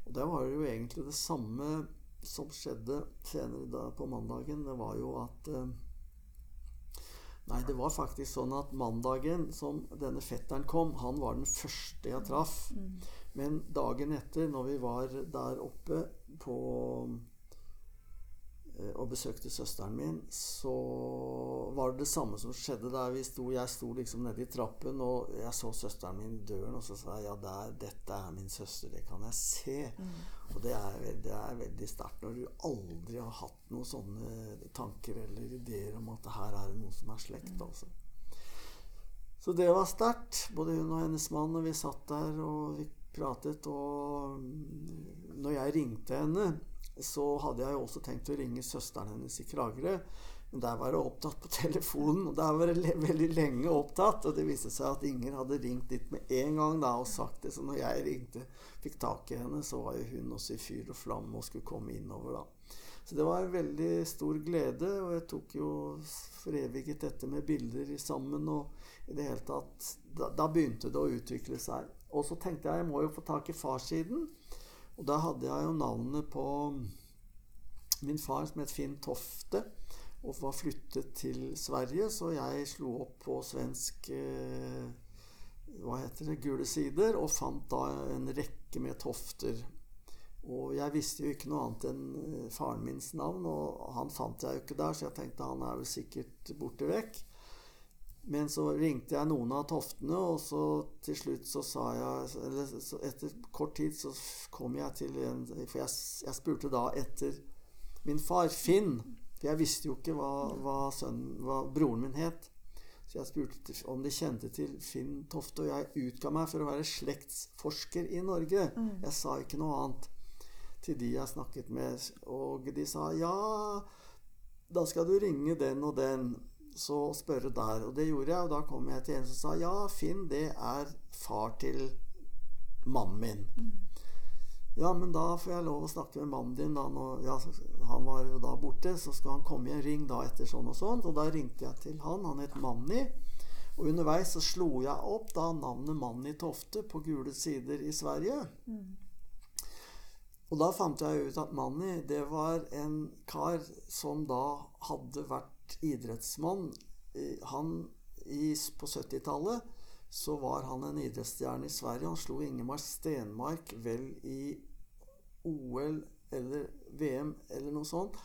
Og der var det jo egentlig det samme som skjedde senere da på mandagen. Det var jo at eh, Nei, det var faktisk sånn at mandagen som denne fetteren kom, han var den første jeg traff. Mm. Men dagen etter, når vi var der oppe på og besøkte søsteren min, så var det det samme som skjedde der vi sto. Jeg sto liksom nede i trappen, og jeg så søsteren min i døren, og så sa jeg ja, der, dette er min søster, det kan jeg se. Mm. Og det er, det er veldig sterkt når du aldri har hatt noen sånne tanker eller ideer om at her er det noe som er slekt, altså. Så det var sterkt, både hun og hennes mann, og vi satt der og vi pratet. Og mm, når jeg ringte henne, så hadde jeg jo også tenkt å ringe søsteren hennes i Kragerø. Men der var det opptatt på telefonen, og der var det veldig lenge opptatt. Og det viste seg at Inger hadde ringt dit med en gang da og sagt det. Så når jeg ringte, fikk tak i henne, så var jo hun også i fyr og flamme og skulle komme innover da. Så det var en veldig stor glede, og jeg tok jo foreviget dette med bilder sammen. Og i det hele tatt Da, da begynte det å utvikle seg. Og så tenkte jeg jeg må jo få tak i farssiden. Og da hadde jeg jo navnet på min far som het Finn Tofte, og var flyttet til Sverige, så jeg slo opp på svensk eh, hva heter det, gule sider, og fant da en rekke med tofter. Og jeg visste jo ikke noe annet enn eh, faren mins navn, og han fant jeg jo ikke der, så jeg tenkte han er vel sikkert borte vekk. Men så ringte jeg noen av toftene, og så til slutt så sa jeg Eller så etter kort tid så kom jeg til en For jeg, jeg spurte da etter min far, Finn. For jeg visste jo ikke hva, hva, sønnen, hva broren min het. Så jeg spurte om de kjente til Finn Tofte, og jeg utga meg for å være slektsforsker i Norge. Jeg sa ikke noe annet til de jeg snakket med. Og de sa ja, da skal du ringe den og den, så spørre der. Og det gjorde jeg, og da kom jeg til en som sa ja, Finn, det er far til mannen min. Ja, men da får jeg lov å snakke med mannen din. Da, når, ja, han var jo da borte, så skal han komme igjen. Ring da etter sånn og sånn. Og da ringte jeg til han. Han het Manni. Og underveis så slo jeg opp da navnet Manni Tofte på gule sider i Sverige. Og da fant jeg ut at Manni, det var en kar som da hadde vært idrettsmann. Eh, Han i, på 70-tallet så var han en idrettsstjerne i Sverige. Han slo Ingemar Stenmark vel i OL eller VM eller noe sånt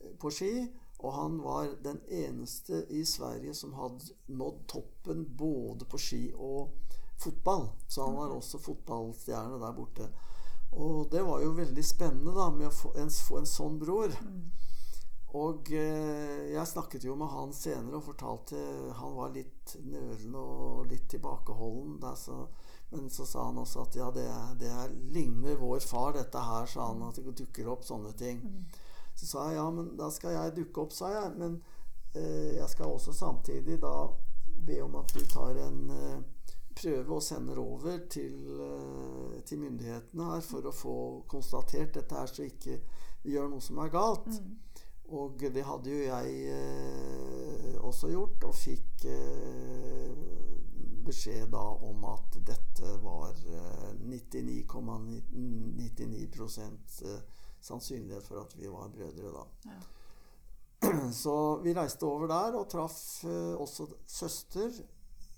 eh, på ski. Og han var den eneste i Sverige som hadde nådd toppen både på ski og fotball. Så han var også fotballstjerne der borte. Og det var jo veldig spennende da med å få en, få en sånn bror. Og eh, jeg snakket jo med han senere og fortalte Han var litt nølende og litt tilbakeholden. Der, så, men så sa han også at ja, det, det er, ligner vår far, dette her, sa han. At det dukker opp sånne ting. Så sa jeg ja, men da skal jeg dukke opp, sa jeg. Men eh, jeg skal også samtidig da be om at du tar en eh, prøve og sender over til, eh, til myndighetene her for å få konstatert dette her, så ikke vi gjør noe som er galt. Og det hadde jo jeg eh, også gjort, og fikk eh, beskjed da om at dette var eh, 99,99 ,99 sannsynlighet for at vi var brødre da. Så vi reiste over der og traff eh, også søster.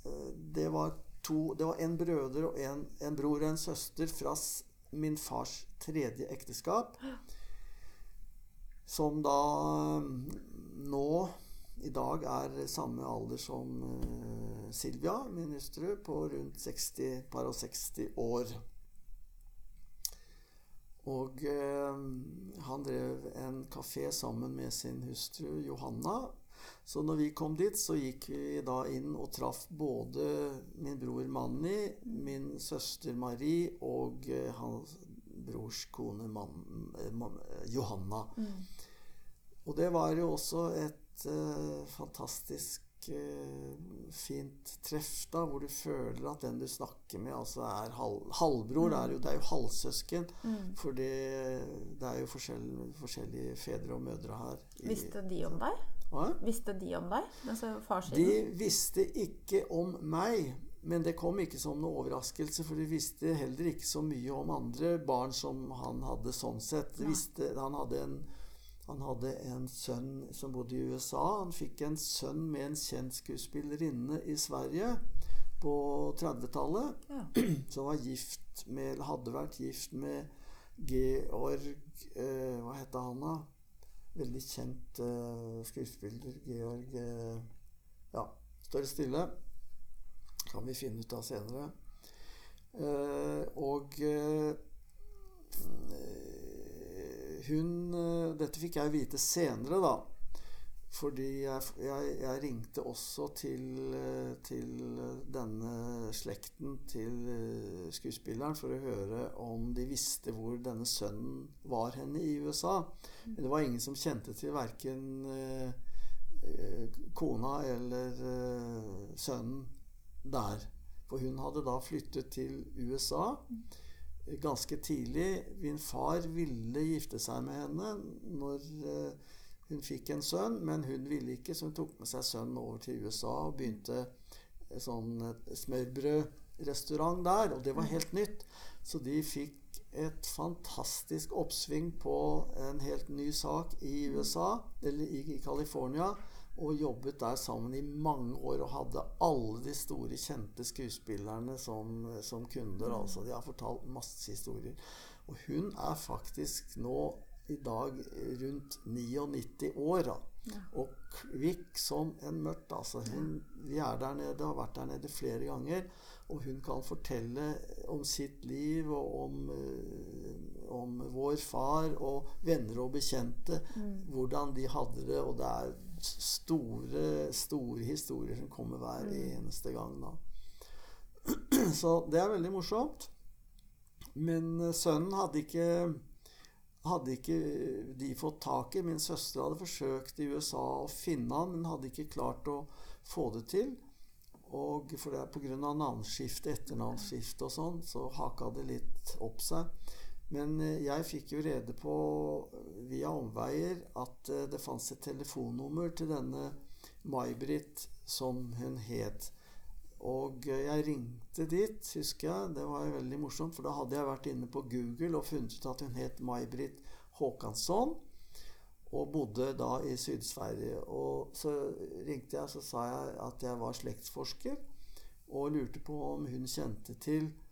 Eh, det var to Det var en brødre og en, en bror og en søster fra min fars tredje ekteskap. Som da mm, nå i dag er samme alder som eh, Silvia, min hustru, på rundt 60, par og 60 år. Og eh, han drev en kafé sammen med sin hustru Johanna. Så når vi kom dit, så gikk vi da inn og traff både min bror Manni, min søster Marie og eh, hans brors kone Man, eh, Man, Johanna. Og det var jo også et uh, fantastisk uh, fint treff, da, hvor du føler at den du snakker med, altså er halv, halvbror. Det, er jo, det er jo halvsøsken. For det, er jo forskjell, forskjellige fedre og mødre her. i- Visste de om deg? Hva? Visste de om deg? Altså? De visste ikke om meg, men det kom ikke som noe overraskelse, for de visste heller ikke så mye om andre barn som han hadde sånn sett. Visste, han, hadde en, han hadde en sønn som bodde i USA. Han fikk en sønn med en kjent skuespillerinne i Sverige på 30-tallet. Ja. Som var gift med, eller hadde vært gift med Georg eh, Hva het han da? Veldig kjent eh, skuespiller. Georg eh, Ja, står stille. Kan vi finne ut av senere. Eh, og eh, hun eh, Dette fikk jeg vite senere, da. Fordi jeg, jeg, jeg ringte også til, eh, til denne slekten til eh, skuespilleren for å høre om de visste hvor denne sønnen var henne i USA. Men det var ingen som kjente til verken eh, eh, kona eller eh, sønnen der. For hun hadde da flyttet til USA ganske tidlig. Min far ville gifte seg med henne når eh, hun fikk en sønn, men hun ville ikke, så hun tok med seg sønnen over til USA og begynte en sånn eh, smørbrødrestaurant der, og det var helt nytt. Så de fikk et fantastisk oppsving på en helt ny sak i USA, eller i California, og jobbet der sammen i mange år og hadde alle de store, kjente skuespillerne som, som kunder. Altså, de har fortalt masse historier. Og hun er faktisk nå i dag rundt 99 år. Ja. Og kvikk som en mørt. Altså. Hun, vi er der nede, har vært der nede flere ganger. Og hun kan fortelle om sitt liv og om, eh, om vår far og venner og bekjente. Hvordan de hadde det. Og det er store, store historier som kommer hver eneste gang. Da. Så det er veldig morsomt. Men eh, sønnen hadde ikke hadde ikke de fått tak i. Min søster hadde forsøkt i USA å finne han, men hadde ikke klart å få det til. Og for det er pga. navneskifte, etternavnsskifte og sånn, så haka det litt opp seg. Men eh, jeg fikk jo rede på via omveier at eh, det fantes et telefonnummer til denne May-Britt, som hun het. Og eh, jeg ringte dit, husker jeg. Det var jo veldig morsomt, for da hadde jeg vært inne på Google og funnet ut at hun het May-Britt Håkansson. Og bodde da i Syd-Sverige. Og så ringte jeg så sa jeg at jeg var slektsforsker. Og lurte på om hun kjente til eh,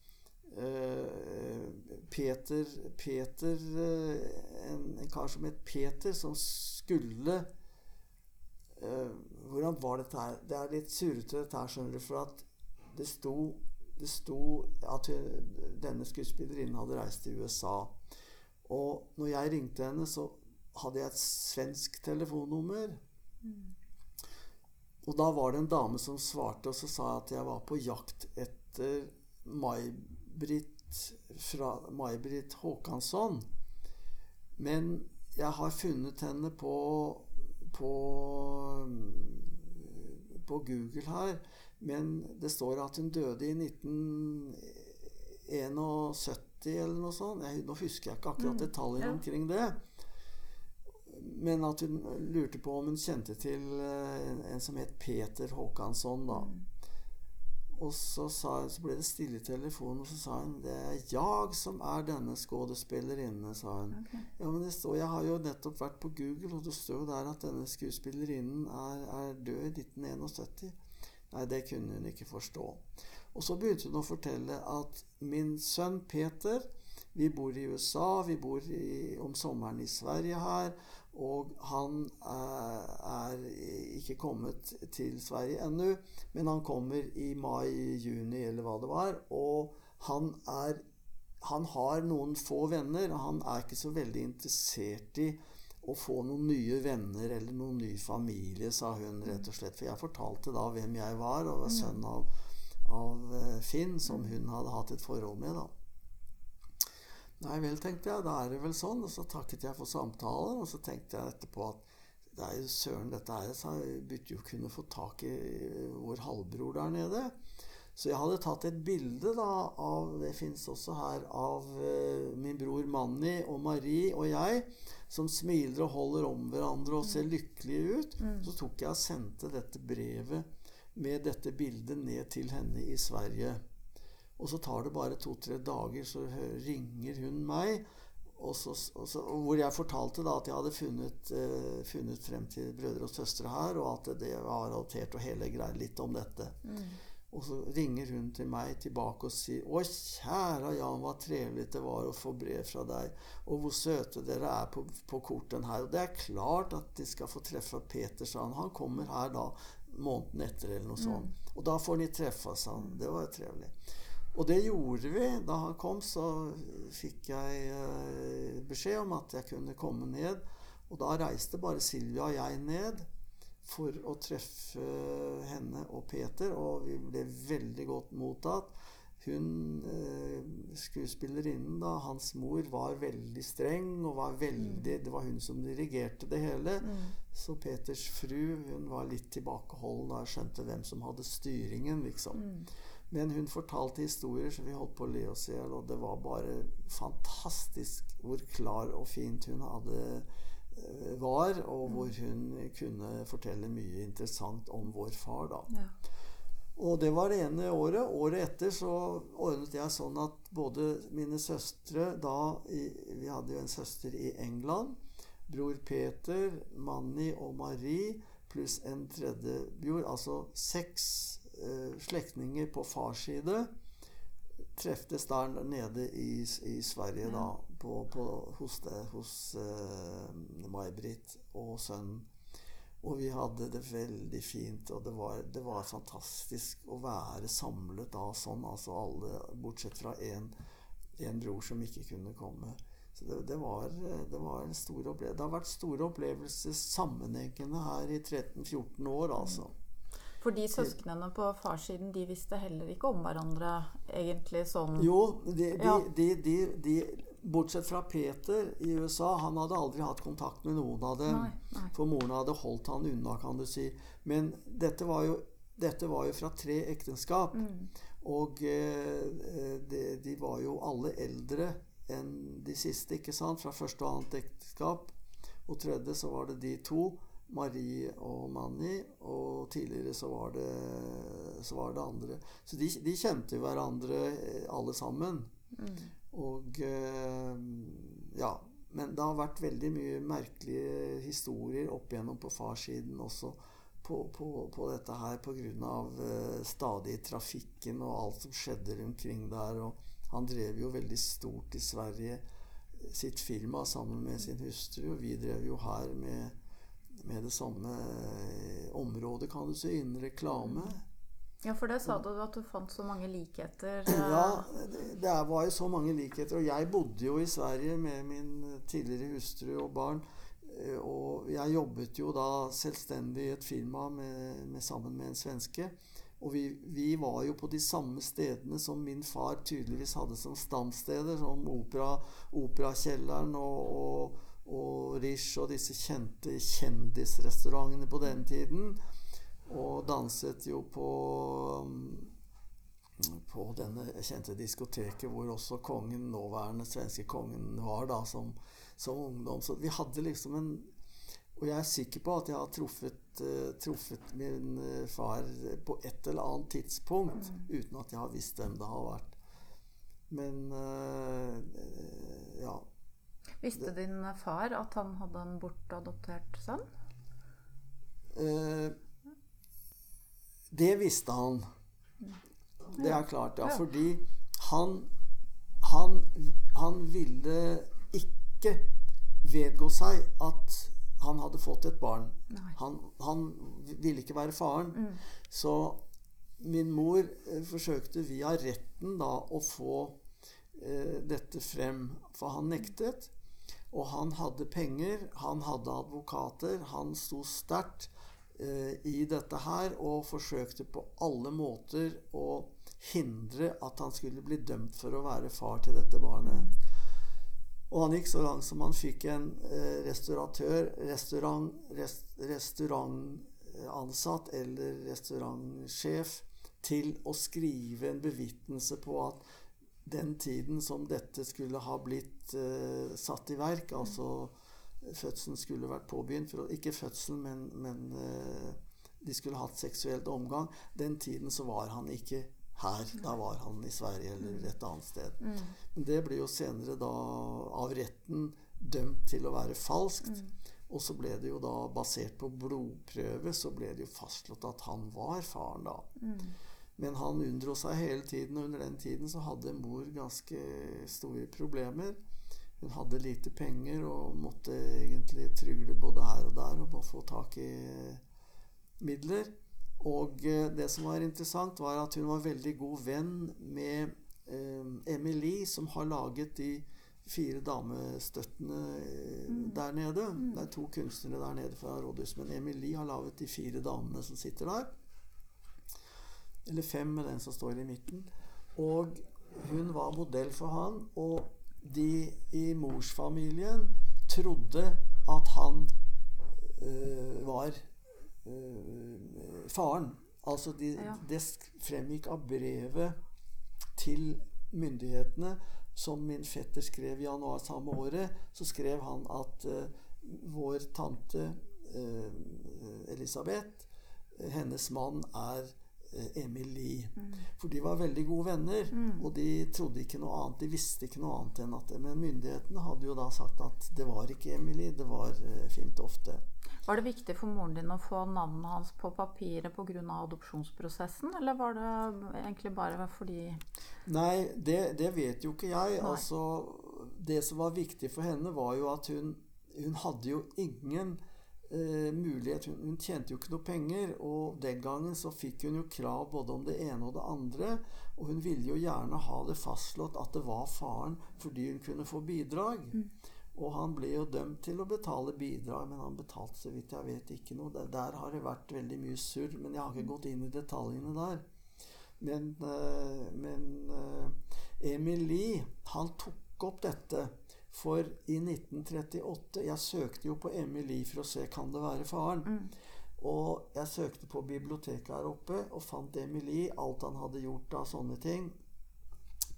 Peter Peter eh, en, en kar som het Peter, som skulle eh, Hvordan var dette her? Det er litt surrete, dette her, skjønner du. For at det sto, det sto at denne skuespillerinnen hadde reist til USA. Og når jeg ringte henne, så hadde jeg et svensk telefonnummer. Og da var det en dame som svarte, og så sa jeg at jeg var på jakt etter fra May-Britt Håkansson. Men jeg har funnet henne på, på på Google her, men det står at hun døde i 1971 eller noe sånt. Jeg, nå husker jeg ikke akkurat detaljene ja. omkring det. Men at hun lurte på om hun kjente til eh, en, en som het Peter Håkansson, da. Og så, sa, så ble det stille i telefonen, og så sa hun det er jeg som er denne skuespillerinnen', sa hun. Okay. Ja, men det står, Jeg har jo nettopp vært på Google, og det står jo der at denne skuespillerinnen er, er død i 1971. Nei, det kunne hun ikke forstå. Og så begynte hun å fortelle at min sønn Peter Vi bor i USA, vi bor i, om sommeren i Sverige her. Og han er, er ikke kommet til Sverige ennå, men han kommer i mai-juni, eller hva det var. Og han er han har noen få venner, og han er ikke så veldig interessert i å få noen nye venner eller noen ny familie, sa hun rett og slett. For jeg fortalte da hvem jeg var, og var sønn av, av eh, Finn, som hun hadde hatt et forhold med. da. Nei vel, tenkte jeg, da er det vel sånn. Og så takket jeg for samtalen, og så tenkte jeg etterpå at det er jo søren dette her, så jeg burde jo kunne få tak i vår halvbror der nede. Så jeg hadde tatt et bilde da av Det fins også her av eh, min bror Manni og Marie og jeg som smiler og holder om hverandre og ser lykkelige ut. Så tok jeg og sendte dette brevet med dette bildet ned til henne i Sverige. Og så tar det bare to-tre dager, så ringer hun meg. Og så, og så, og hvor jeg fortalte da at jeg hadde funnet, eh, funnet frem til brødre og søstre her, og at det var adoptert og hele greia litt om dette. Og så ringer hun til meg tilbake og sier Å, kjære Jan, hva trevelig det var å få brev fra deg. Og hvor søte dere er på, på korten her. Og det er klart at de skal få treffe Peter, sa han. Han kommer her da måneden etter, eller noe sånt. Og da får de treffe, sa han. Det var jo trivelig. Og det gjorde vi. Da han kom, så fikk jeg eh, beskjed om at jeg kunne komme ned. Og da reiste bare Silvia og jeg ned for å treffe henne og Peter, og vi ble veldig godt mottatt. Hun, eh, skuespillerinnen, da, hans mor, var veldig streng, og var veldig Det var hun som dirigerte det hele. Så Peters fru, hun var litt tilbakeholden da jeg skjønte hvem som hadde styringen, liksom. Men hun fortalte historier som vi holdt på å le oss i hjel, og det var bare fantastisk hvor klar og fint hun hadde eh, var, og hvor hun kunne fortelle mye interessant om vår far, da. Ja. Og det var det ene året. Året etter så ordnet jeg sånn at både mine søstre da Vi hadde jo en søster i England. Bror Peter, Manni og Marie pluss en tredje bror. Altså seks slektninger på fars side treftes der nede i, i Sverige da på, på, hos, det, hos uh, May-Britt og sønnen. Og vi hadde det veldig fint, og det var, det var fantastisk å være samlet da sånn. Altså alle, bortsett fra én bror som ikke kunne komme. Så det, det, var, det var en stor opplevelse. Det har vært store opplevelser sammenhengende her i 13-14 år, altså. For de søsknene på farssiden de visste heller ikke om hverandre egentlig sånn Jo, de, de, ja. de, de, bortsett fra Peter i USA, han hadde aldri hatt kontakt med noen av dem. Nei, nei. For moren hadde holdt han unna, kan du si. Men dette var jo, dette var jo fra tre ekteskap. Mm. Og eh, de, var jo alle eldre enn de siste, ikke sant? Fra første og annet ekteskap. Og tredje så var det de to. Marie og Mani, og tidligere så var det, så var det andre. Så de, de kjente hverandre eh, alle sammen. Mm. Og eh, ja. Men det har vært veldig mye merkelige historier opp igjennom på farssiden også på, på, på dette her pga. Uh, stadig trafikken og alt som skjedde omkring der. Og han drev jo veldig stort i Sverige sitt firma sammen med sin hustru. Og vi drev jo her med med det samme eh, området, kan du si, innen reklame. Ja, for det sa du at du fant så mange likheter. Ja, det, det var jo så mange likheter. Og jeg bodde jo i Sverige med min tidligere hustru og barn. Eh, og jeg jobbet jo da selvstendig i et firma med, med, sammen med en svenske. Og vi, vi, var jo på de samme stedene som min far tydeligvis hadde som stamsteder, som opera, Operakjelleren og, og og Rish og disse kjente kjendisrestaurantene på den tiden. Og danset jo på på denne kjente diskoteket hvor også kongen, nåværende svenske kongen var da som, som ungdom. Så vi hadde liksom en Og jeg er sikker på at jeg har truffet, uh, truffet min uh, far på et eller annet tidspunkt mm. uten at jeg har visst hvem det har vært. Men uh, ja. Visste din far at han hadde en bortadoptert sønn? Eh, det visste han. Det er klart, ja. Fordi han, han, han ville ikke vedgå seg at han hadde fått et barn. Han, han, ville ikke være faren. Mm. Så min mor eh, forsøkte via retten da å få eh, dette frem, for han nektet. Og han hadde penger, han hadde advokater, han sto sterkt eh, i dette her og forsøkte på alle måter å hindre at han skulle bli dømt for å være far til dette barnet. Og han gikk så langt som han fikk en eh, restauratør, restaurant, rest, restaurantansatt eller restaurantsjef til å skrive en bevitnelse på at den tiden som dette skulle ha blitt uh, satt i verk, altså fødselen skulle vært påbegynt for, Ikke fødselen, men, men uh, de skulle hatt seksuelt omgang. Den tiden så var han ikke her. Da var han i Sverige eller mm. et annet sted. Mm. Men det ble jo senere da av retten dømt til å være falskt. Mm. Og så ble det jo da, basert på blodprøve, så ble det jo fastslått at han var faren da. Men han unndro seg hele tiden, og under den tiden så hadde mor ganske store problemer. Hun hadde lite penger og måtte egentlig trygle både her og der og få tak i midler. Og eh, det som var interessant, var at hun var veldig god venn med eh, Emilie, som har laget de fire damestøttene eh, mm. der nede. Mm. Det er to kunstnere der nede fra rådhuset, men Emilie har laget de fire damene som sitter der. Eller fem med den som står i midten. Og hun var modell for han. Og de i morsfamilien trodde at han øh, var øh, faren. Altså de, ja. Det fremgikk av brevet til myndighetene som min fetter skrev i januar samme året. Så skrev han at øh, vår tante Elisabeth, hennes mann, er Emil Lie. Mm. For de var veldig gode venner, mm. og de trodde ikke noe annet. De visste ikke noe annet enn at. Men myndighetene hadde jo da sagt at det var ikke Emily, det var uh, Fint ofte. Var det viktig for moren din å få navnet hans på papiret pga. adopsjonsprosessen, eller var det egentlig bare fordi Nei, det, det vet jo ikke jeg. Nei. Altså, det som var viktig for henne, var jo at hun, hun hadde jo ingen eh, mulighet hun, hun, tjente jo ikke noe penger, og den gangen så fikk hun jo krav både om det ene og det andre. Og hun ville jo gjerne ha det fastslått at det var faren fordi hun kunne få bidrag. Mm. Og han ble jo dømt til å betale bidrag, men han betalte så vidt jeg vet ikke noe. Der, der har det vært veldig mye surr, men jeg har ikke gått inn i detaljene der. Men, uh, men uh, Emil Lie, han tok opp dette. For i 1938 Jeg søkte jo på Emily for å se kan det være faren. Mm. Og jeg søkte på biblioteket her oppe og fant Emily, alt han hadde gjort av sånne ting.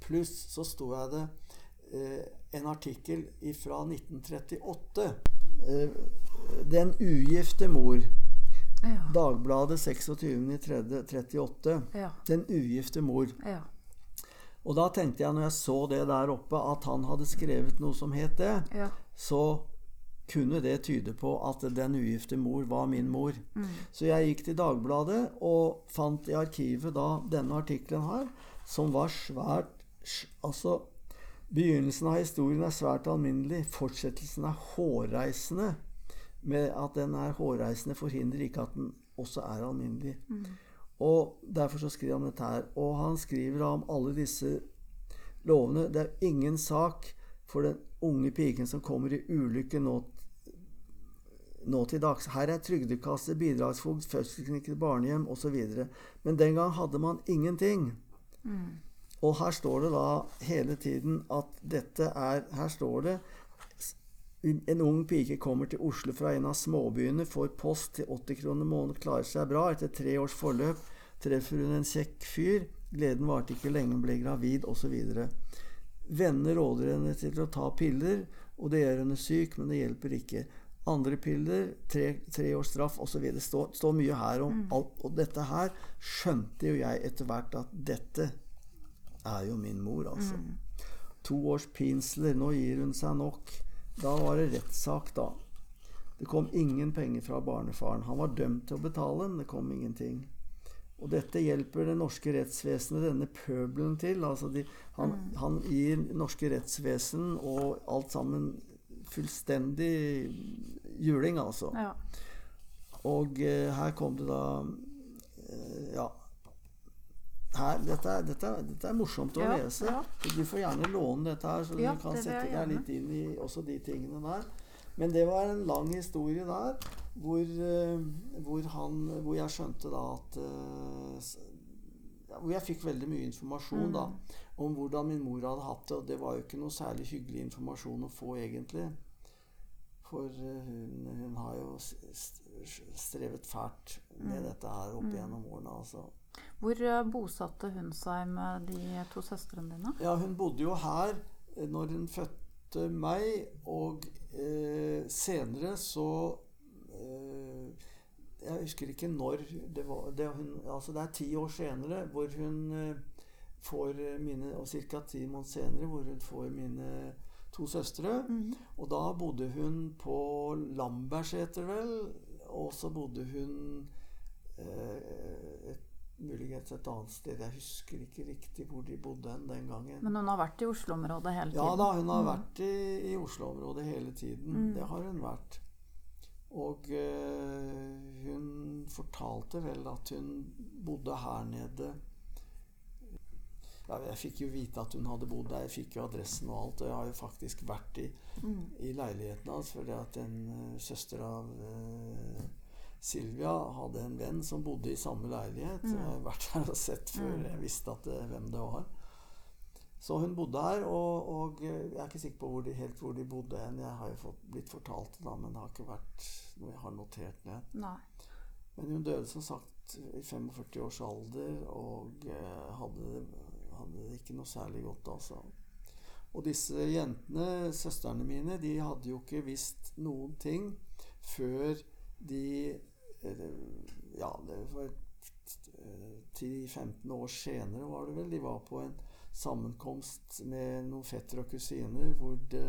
Pluss så sto jeg det Eh, en artikkel fra 1938. Eh, Den ugifte mor. Ja. Dagbladet 26.3.38. Ja. Den ugifte mor. Ja. Og da tenkte jeg, når jeg så det der oppe, at han hadde skrevet noe som het det, ja. så kunne det tyde på at den ugifte mor var min mor. Mm. Så jeg gikk til Dagbladet og fant i arkivet da denne artikkelen her, som var svært Altså Begynnelsen av historien er svært alminnelig. Fortsettelsen er hårreisende. Med at den er hårreisende, forhindrer ikke at den også er alminnelig. Mm. Og Derfor så skriver han dette her. Og han skriver om alle disse lovene. Det er ingen sak for den unge piken som kommer i ulykke nå, nå til dags. Her er trygdekasse, bidragsfogd, fødselsklinikk, barnehjem osv. Men den gang hadde man ingenting. Mm. Og her står det da hele tiden at dette er Her står det en ung pike kommer til Oslo fra en av småbyene, får post til 80 kroner måneden, klarer seg bra. Etter tre års forløp treffer hun en kjekk fyr. Gleden varte ikke lenge, ble gravid osv. Venner råder henne til å ta piller, og det gjør henne syk, men det hjelper ikke. Andre piller, tre, tre års straff osv. Det står, står mye her om mm. alt. Og dette her skjønte jo jeg etter hvert at dette er jo min mor, altså. Mm. To års pinsler, nå gir hun seg nok. Da var det rettssak, da. Det kom ingen penger fra barnefaren. Han var dømt til å betale, men det kom ingenting. Og dette hjelper det norske rettsvesenet denne pøbelen til. Altså de, han, mm. han, gir norske rettsvesen og alt sammen fullstendig juling, altså. Ja. Og eh, her kom det da her, dette, er, dette, er, dette, er, morsomt å ja, lese. Ja. Du får gjerne låne dette her, så ja, du kan sette deg litt inn i også de tingene der. Men det var en lang historie der hvor, uh, hvor, han, hvor jeg skjønte da at uh, Hvor jeg fikk veldig mye informasjon mm. da om hvordan min mor hadde hatt det. Og det var jo ikke noe særlig hyggelig informasjon å få, egentlig. For uh, hun, hun, har jo strevet fælt med mm. dette her opp mm. gjennom årene. altså. Hvor eh, bosatte hun seg med de to søstrene dine? Ja, Hun bodde jo her eh, når hun fødte meg, og eh, senere så eh, Jeg husker ikke når det var det, hun, altså det er ti år senere hvor hun eh, får mine Og ca. ti måneder senere hvor hun får mine to søstre. Mm. Og da bodde hun på Lambertseter, vel. Og så bodde hun eh, et muligens et annet sted. Jeg husker ikke riktig hvor de bodde den gangen. Men hun har vært i Oslo-området hele tiden? Ja da, hun har mm. vært i, i Oslo-området hele tiden. Mm. Det har hun vært. Og øh, hun fortalte vel at hun bodde her nede ja, Jeg fikk jo vite at hun hadde bodd der. Jeg fikk jo adressen og alt. Og jeg har jo faktisk vært i, mm. i leiligheten hans fordi at en uh, søster av uh, Silvia hadde en venn som bodde i samme leilighet. Mm. Jeg har vært her og sett før mm. jeg visste at, hvem det var. Så hun bodde her, og, og, jeg er ikke sikker på hvor de, helt hvor de bodde hen. Jeg har jo fått, blitt fortalt det, da, men det har ikke vært noe jeg har notert ned. Nei. Men hun døde som sagt i 45 års alder og eh, hadde, hadde, det ikke noe særlig godt, altså. Og disse jentene, søstrene mine, de hadde jo ikke visst noen ting før de ja, det var 10-15 år senere, var det vel. De var på en sammenkomst med noen fettere og kusiner hvor det,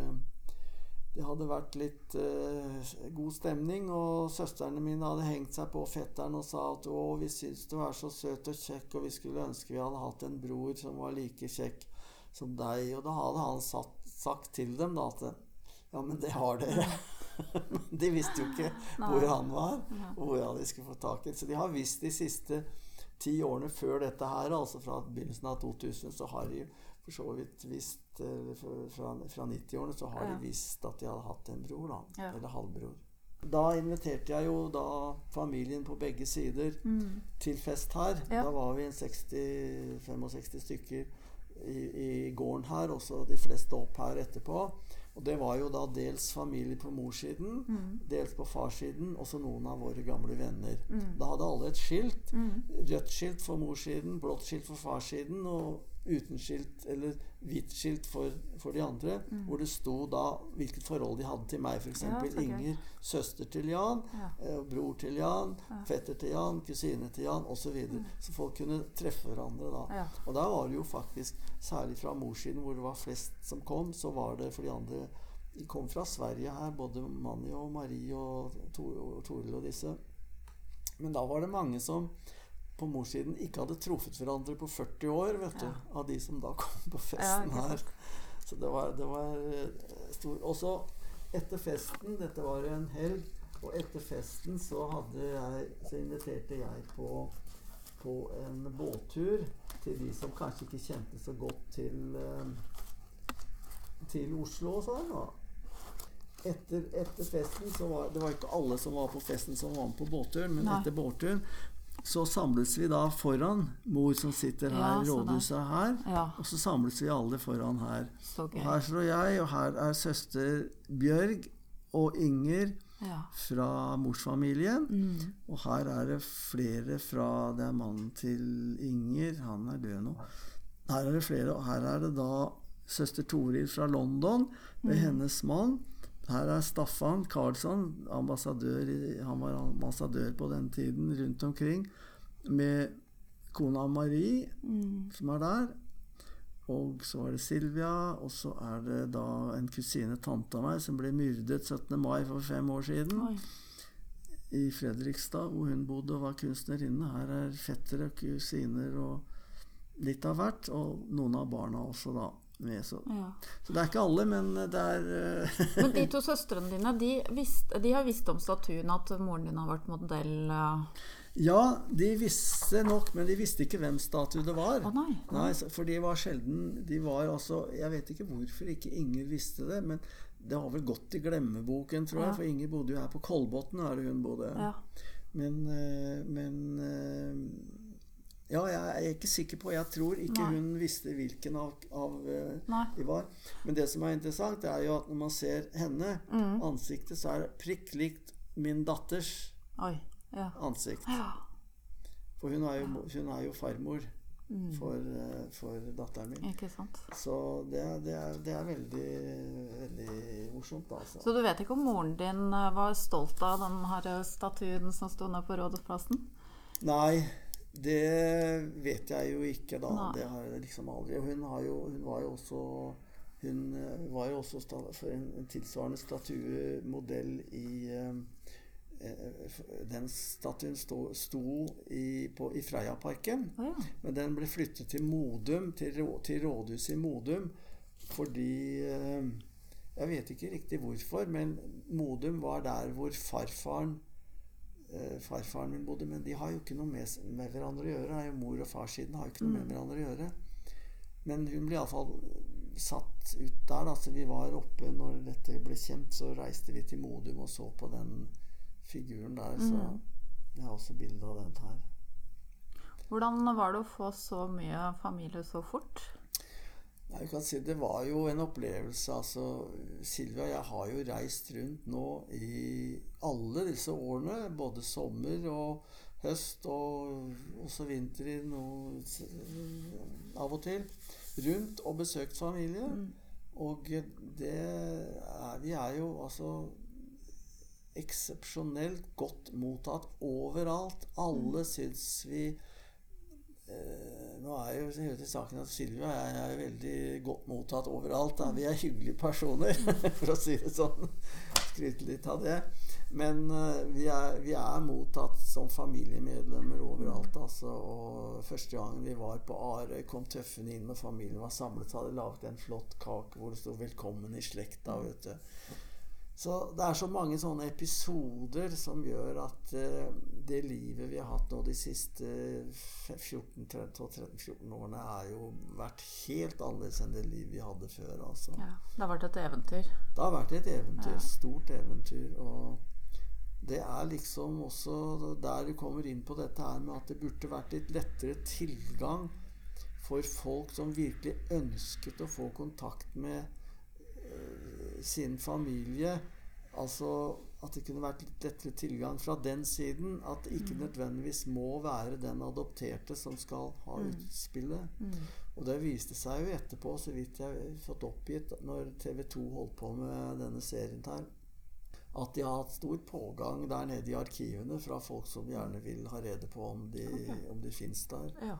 det hadde vært litt uh, god stemning, og søstrene mine hadde hengt seg på fetteren og sa at 'Å, vi syns du er så søt og kjekk, og vi skulle ønske vi hadde hatt en bror som var like kjekk som deg.' Og da hadde han satt sagt til dem da at ja, men det har dere. de visste jo ikke Nei. hvor han var, og hvor de skulle få tak i Så de har visst de siste ti årene før dette her, altså fra begynnelsen av 2000, så har de for så vidt visst eh, fra, fra, fra 90-årene så har Ja. de visst at de hadde hatt en bror, da. Ja. Eller halvbror. Da inviterte jeg jo da familien på begge sider Mm. til fest her. Ja. Da var vi en 60-65 stykker i, i gården her, og så de fleste opp her etterpå. Og det var jo da dels familie på morssiden, Mm. dels på farssiden, og så noen av våre gamle venner. Mm. Da hadde alle et skilt. Mm. Rødt skilt for morssiden, blått skilt for farssiden, og uten skilt, eller hvitt skilt for, for de andre, Mm. hvor det sto da hvilket forhold de hadde til meg. F.eks. Ja, okay. Inger, søster til Jan, Ja. eh, bror til Jan, Ja. fetter til Jan, kusine til Jan osv. Så, videre. så folk kunne treffe hverandre da. Ja. Og da var det jo faktisk, særlig fra morssiden hvor det var flest som kom, så var det for de andre De kom fra Sverige her, både Manni og Marie og Toril og disse. Men da var det mange som på morssiden ikke hadde truffet hverandre på 40 år, vet du. Av de som da kom på festen ja, her. Så det var, det var eh, stor Og så etter festen Dette var en helg. Og etter festen så, jeg, så inviterte jeg på, på en båttur til de som kanskje ikke kjente så godt til, eh, til Oslo og sånn. da. Etter, etter festen så var Det var ikke alle som var på festen som var med på båtturen, men Nei. etter båtturen så samles vi da foran mor som sitter her, Ja, rådhuset her. ja. Og så samles vi alle foran her. Og her står jeg, og her er søster Bjørg og Inger Ja. fra morsfamilien. Mm. Og her er det flere fra Det er mannen til Inger. Han er død nå. Her er det flere, og her er det da søster Toril fra London med hennes mann. Her er Staffan Karlsson, ambassadør han var ambassadør på den tiden rundt omkring, med kona Marie, Mm. som er der. Og så er det Silvia, og så er det da en kusine, tante av meg, som ble myrdet 17. mai for fem år siden Oi. i Fredrikstad, hvor hun bodde og var kunstnerinne. Her er fettere, kusiner og litt av hvert. Og noen av barna også, da. Så. Ja. så det er ikke alle, men det er eh, Men de to søstrene dine de, visst, de har visst om statuen at moren din har vært modell? eh. Ja, de visste nok, men de visste ikke hvem statue det var. Å nei. Nei, for de var sjelden De var altså Jeg vet ikke hvorfor ikke Inger visste det, men det har vel gått i glemmeboken, tror jeg. Ja. For Inger bodde jo her på Kolbotn, er det hun bodde. Ja. Men, eh, men Ja, jeg er ikke sikker på Jeg tror ikke Nei. hun visste hvilken av, av eh, de var. Men det som er interessant, er jo at når man ser henne, Mm. ansiktet, så er det prikk likt min datters Oi. Ja. ansikt. ja. For hun er jo, hun er jo farmor Mm. for, eh, for datteren min. Ikke sant. Så det, det, er, det er veldig, veldig morsomt, altså. Så du vet ikke om moren din eh, var stolt av den her statuen som sto nede på Rådhusplassen? Nei, det vet jeg jo ikke, da. Nei. Det har jeg liksom aldri. Hun, har jo, hun var jo også Hun eh, var jo også for en, en tilsvarende statuemodell i eh, eh, Den statuen sto, sto i, på, i Freiaparken. Ja. Men den ble flyttet til Modum, til, til rådhuset i Modum, fordi eh, Jeg vet ikke riktig hvorfor, men Modum var der hvor farfaren farfaren min bodde. Men de har jo ikke noe med, med hverandre å gjøre. Mor og farssiden har jo ikke noe med hverandre å gjøre. Men hun ble iallfall satt ut der. Da. Så vi var oppe når dette ble kjent, så reiste vi til Modum og så på den figuren der. Så jeg har også bilde av den her. Hvordan var det å få så mye familie så fort? Nei, jeg kan si Det var jo en opplevelse. altså Silvia og jeg har jo reist rundt nå i alle disse årene. Både sommer og høst og også vinter i og av og til. Rundt og besøkt familie. Og det er Vi er jo altså eksepsjonelt godt mottatt overalt. Alle syns vi eh, Nå er jo hele til saken at Silvia og er veldig godt mottatt overalt. Da. Vi er hyggelige personer, for å si det sånn. Skryte litt av det. Men uh, vi, er, vi, er, mottatt som familiemedlemmer overalt. Altså, og første gang vi var på Arøy, kom tøffene inn og familien var samlet. Hadde laget en flott kake hvor det sto 'Velkommen i slekta'. vet du. Så det er så mange sånne episoder som gjør at uh, det livet vi har hatt nå de siste 14-13-14 årene, er jo vært helt annerledes enn det livet vi hadde før. Altså. Ja, det har vært et eventyr? Det har vært et eventyr. Ja. Stort eventyr. Og det er liksom også der du kommer inn på dette her med at det burde vært litt lettere tilgang for folk som virkelig ønsket å få kontakt med sin familie. Altså at det kunne vært litt lettere tilgang fra den siden. At det ikke mm. nødvendigvis må være den adopterte som skal ha mm. utspillet. Mm. Og det viste seg jo etterpå, så vidt jeg har fått oppgitt, når TV 2 holdt på med denne serien her, at de har hatt stor pågang der nede i arkivene fra folk som gjerne vil ha rede på om de, okay. De fins der. Ja.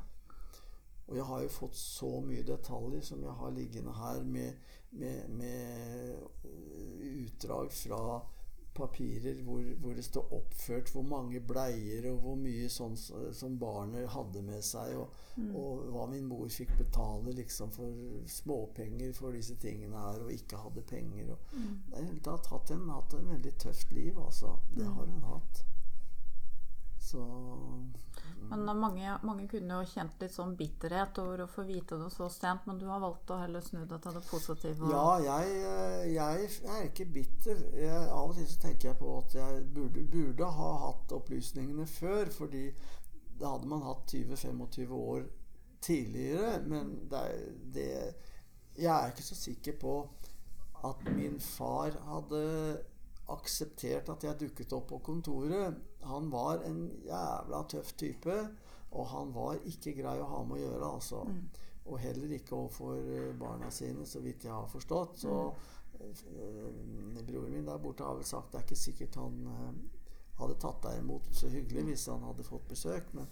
Og jeg har jo fått så mye detaljer som jeg har liggende her, med, med, med utdrag fra papirer hvor, hvor, det står oppført hvor mange bleier og hvor mye sånn som barnet hadde med seg, og, mm. og, hva min mor fikk betale liksom for småpenger for disse tingene her, og ikke hadde penger. Og, mm. Det har hatt en, hatt en veldig tøft liv, altså. Det mm. har hun hatt. Så men mange, mange, kunne jo kjent litt sånn bitterhet over å få vite det så sent, men du har valgt å heller snu det til det positive? Ja, jeg, eh, jeg, er ikke bitter. Jeg, av og til så tenker jeg på at jeg burde, burde ha hatt opplysningene før, fordi da hadde man hatt 20-25 år tidligere. Men det, det, jeg er ikke så sikker på at min far hadde akseptert at jeg dukket opp på kontoret. Han var en jævla tøff type, og han var ikke grei å ha med å gjøre, altså. Mm. Og heller ikke overfor eh, barna sine, så vidt jeg har forstått. Så mm. broren min der borte har vel sagt det er ikke sikkert han øh, hadde tatt deg imot så hyggelig hvis han hadde fått besøk, men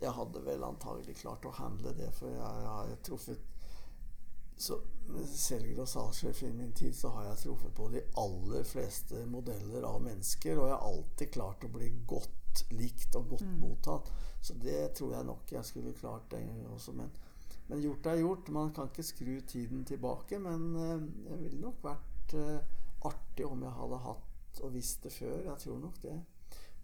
jeg hadde vel antagelig klart å handle det, for jeg har truffet så selger og salgssjef i min tid, så har jeg truffet på de aller fleste modeller av mennesker. Og jeg har alltid klart å bli godt likt og godt mm. mottatt. Så det tror jeg nok jeg skulle klart den gangen også. Men, men, gjort er gjort. Man kan ikke skru tiden tilbake. Men uh, det ville nok vært uh, artig om jeg hadde hatt og visst det før. Jeg tror nok det.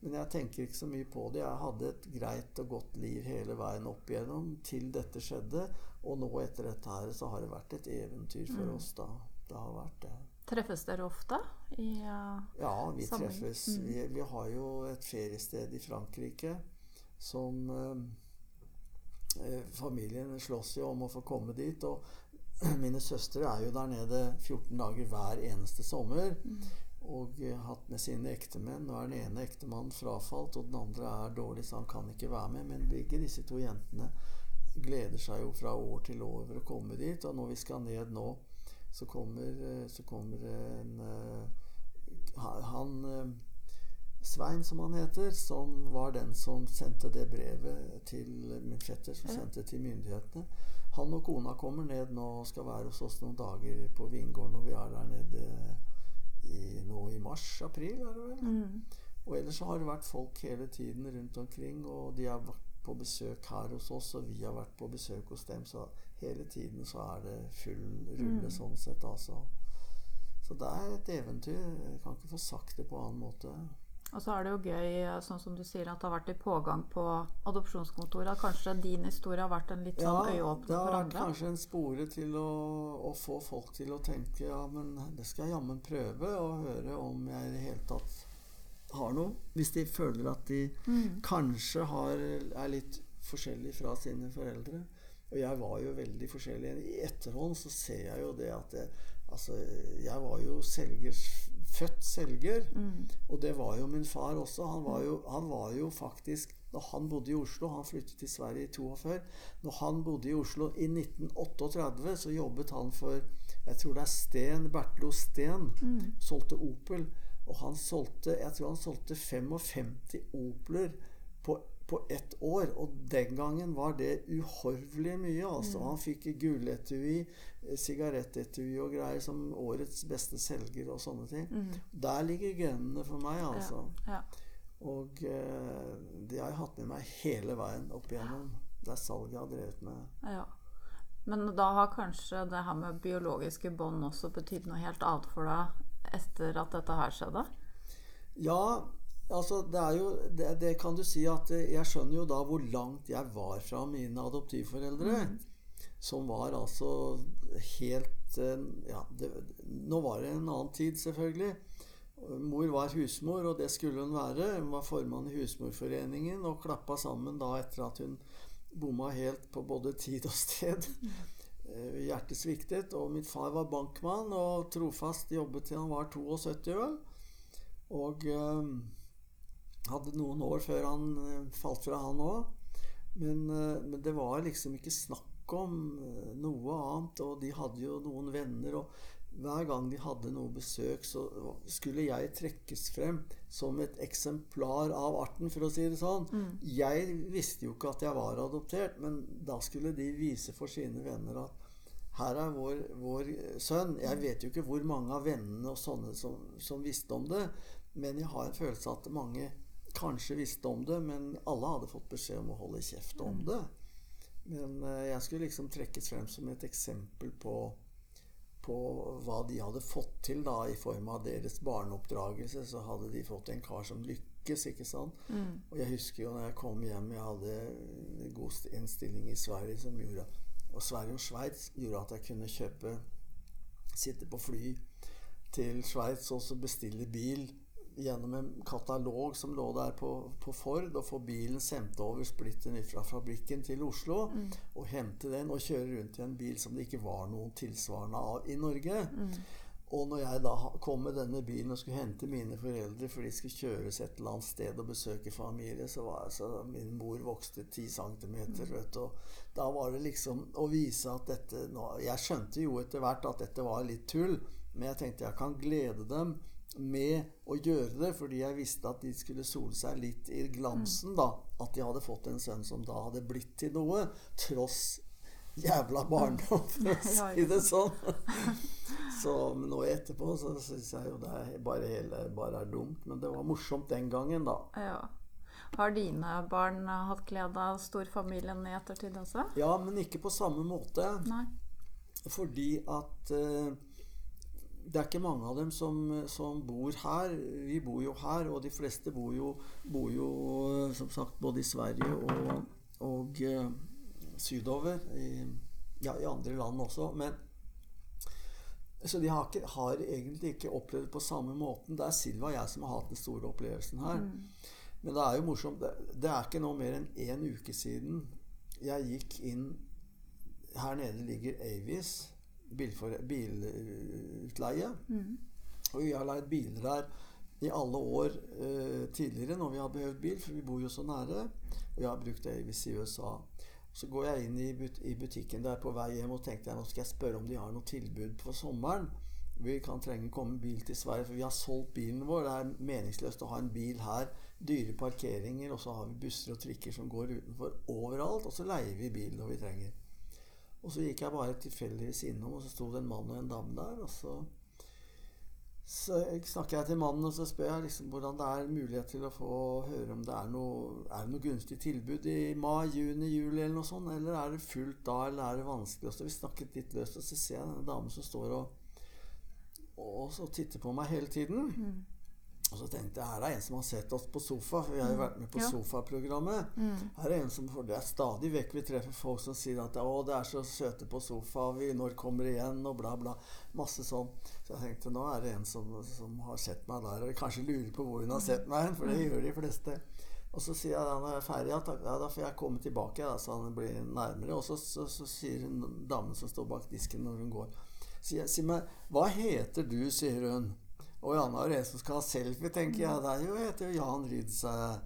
Men jeg tenker ikke så mye på det. Jeg hadde et greit og godt liv hele veien opp igjennom til dette skjedde. Og nå etter dette her så har det vært et eventyr for mm. oss, da. Det har vært det. Treffes dere ofte? I, uh, ja, vi sammen. treffes. Mm. Vi, vi, har jo et feriested i Frankrike som eh, Familien slåss jo om å få komme dit. Og mine søstre er jo der nede 14 dager hver eneste sommer. Mm og hatt med sine ektemenn. Nå er den ene ektemannen frafalt, og den andre er dårlig, så han kan ikke være med. Men begge disse to jentene gleder seg jo fra år til år over å komme dit. Og når vi skal ned nå, så kommer, så kommer en eh, Han eh, Svein, som han heter, som var den som sendte det brevet til min fetter, som sendte til myndighetene. Han og kona kommer ned nå og skal være hos oss noen dager på vingården Og vi er der nede i, nå i mars-april, er det vel. Mm. Og ellers så har det vært folk hele tiden rundt omkring, og de har vært på besøk her hos oss, og vi har vært på besøk hos dem. Så hele tiden så er det full rulle mm. sånn sett, altså. Så det er et eventyr. Jeg kan ikke få sagt det på annen måte. Og så er det jo gøy, sånn som du sier, at det har vært i pågang på adopsjonskontoret. At kanskje din historie har vært en litt sånn øyeåpner for andre? Ja, det har vært kanskje en spore til å, å, få folk til å tenke ja, men det skal jeg jammen prøve, og høre om jeg i det hele tatt har noe. Hvis de føler at de mm. kanskje har, er litt forskjellige fra sine foreldre. Og jeg var jo veldig forskjellig. I etterhånd så ser jeg jo det at jeg, Altså, jeg var jo selgers født selger. Mm. Og det var jo min far også. Han var jo, han var jo, faktisk Når han bodde i Oslo Han flyttet til Sverige i 42. Når han bodde i Oslo i 1938, så jobbet han for Jeg tror det er Sten, Bertlo Steen. Mm. Solgte Opel. Og han solgte Jeg tror han solgte 55 Opeler på på ett år. Og den gangen var det uhorvelig mye. altså. Mm. Han fikk gulletui, eh, sigarettetui og greier som årets beste selger og sånne ting. Mm. Der ligger genene for meg, altså. Ja. Og eh, det har jeg hatt med meg hele veien opp igjennom. Det er salget jeg har drevet med. ja. Men da har kanskje det her med biologiske bånd også betydd noe helt annet for deg etter at dette her skjedde? Ja, altså det er jo det, det kan du si at eh, jeg skjønner jo da hvor langt jeg var fra mine adoptivforeldre. Som var altså helt eh, Ja, det, nå var det en annen tid, selvfølgelig. Mor var husmor, og det skulle hun være. Hun var formann i Husmorforeningen og klappa sammen da etter at hun bomma helt på både tid og sted. Eh, Hjertet sviktet. Og min far var bankmann og trofast jobbet til han var 72, vel. Og eh, hadde noen år før han eh, falt fra, han òg. Men, eh, men det var liksom ikke snakk om eh, noe annet. Og de hadde jo noen venner. Og hver gang de hadde noe besøk, så skulle jeg trekkes frem som et eksemplar av arten, for å si det sånn. Jeg visste jo ikke at jeg var adoptert, men da skulle de vise for sine venner at her er vår, vår sønn. Jeg vet jo ikke hvor mange av vennene og sånne som, som visste om det, men jeg har en følelse av at mange kanskje visste om det, men alle hadde fått beskjed om å holde kjeft om det. Men eh, jeg skulle liksom trekkes frem som et eksempel på, på hva de hadde fått til da i form av deres barneoppdragelse. Så hadde de fått en kar som lykkes, ikke sant. Og jeg husker jo når jeg kom hjem, jeg hadde en god innstilling i Sverige som gjorde Og Sverige og Sveits gjorde at jeg kunne kjøpe Sitte på fly til Sveits og så bestille bil gjennom en katalog som lå der på, på Ford, og få bilen sendt over splitter nytt fra fabrikken til Oslo. Og hente den og kjøre rundt i en bil som det ikke var noen tilsvarende av i Norge. Og når jeg da kom med denne bilen og skulle hente mine foreldre for de skulle kjøres et eller annet sted og besøke familie, så var altså min mor vokste ti centimeter, vet du. Og da var det liksom å vise at dette nå, Jeg skjønte jo etter hvert at dette var litt tull, men jeg tenkte jeg kan glede dem med å gjøre det, fordi jeg visste at de skulle sole seg litt i glansen, da. At de hadde fått en sønn som da hadde blitt til noe, tross jævla barndom, for å si det sånn. Så nå etterpå så syns jeg jo det er bare hele bare er dumt. Men det var morsomt den gangen, da. Ja. Har dine barn eh, hatt glede av storfamilien i ettertid også? Ja, men ikke på samme måte. Nei. Fordi at eh, det er ikke mange av dem som, som bor her. Vi bor jo her, og de fleste bor jo, bor jo eh, som sagt både i Sverige og, og eh, sydover. I, ja, i andre land også. Men så de har, ikke, har egentlig ikke opplevd det på samme måten. Det er Silva og jeg som har hatt den store opplevelsen her. Men det er jo morsomt. Det, det er ikke noe mer enn én uke siden jeg gikk inn Her nede ligger Avis, bilutleie. bilutleie. Og vi har leid biler der i alle år eh, tidligere når vi har behøvd bil, for vi bor jo så nære. Og jeg har brukt Avis i USA. Så går jeg inn i, but i butikken der på vei hjem og tenkte jeg nå skal jeg spørre om de har noe tilbud på sommeren. Vi kan trenge å komme bil til Sverige, for vi har solgt bilen vår. Det er meningsløst å ha en bil her. Dyre parkeringer, og så har vi busser og trikker som går utenfor overalt. Og så leier vi bil når vi trenger. Og så gikk jeg bare tilfeldigvis innom, og så sto det en mann og en dame der. Og så, så snakker jeg til mannen, og så spør jeg liksom hvordan det er mulighet til å få høre om det er noe, er det noe gunstig tilbud i mai, juni, juli eller noe sånt. Eller er det fullt da, eller er det vanskelig? Og så vi snakket litt løst, og så ser jeg denne damen som står og og så titter på meg hele tiden. Og så tenkte jeg her er en som har sett oss på sofa, for vi har jo vært med på Ja. sofaprogrammet. Her er en som, for Det er stadig vekk vi treffer folk som sier at 'Å, det er så søte på sofa, vi, når kommer igjen?' og bla, bla. Masse sånn. Så jeg tenkte nå er det en som, som har sett meg der, og kanskje lurer på hvor hun har sett meg hen, for det gjør de fleste. Og så sier jeg når jeg er ferdig, takk, ja, da får jeg komme tilbake, da, så han blir nærmere. Og så, så, så sier hun damen som står bak disken når hun går sier, sier meg, hva heter du, sier hun. Og Janne er en som skal ha selfie, tenker jeg. Det er jo, heter jo Jan Rids. eh,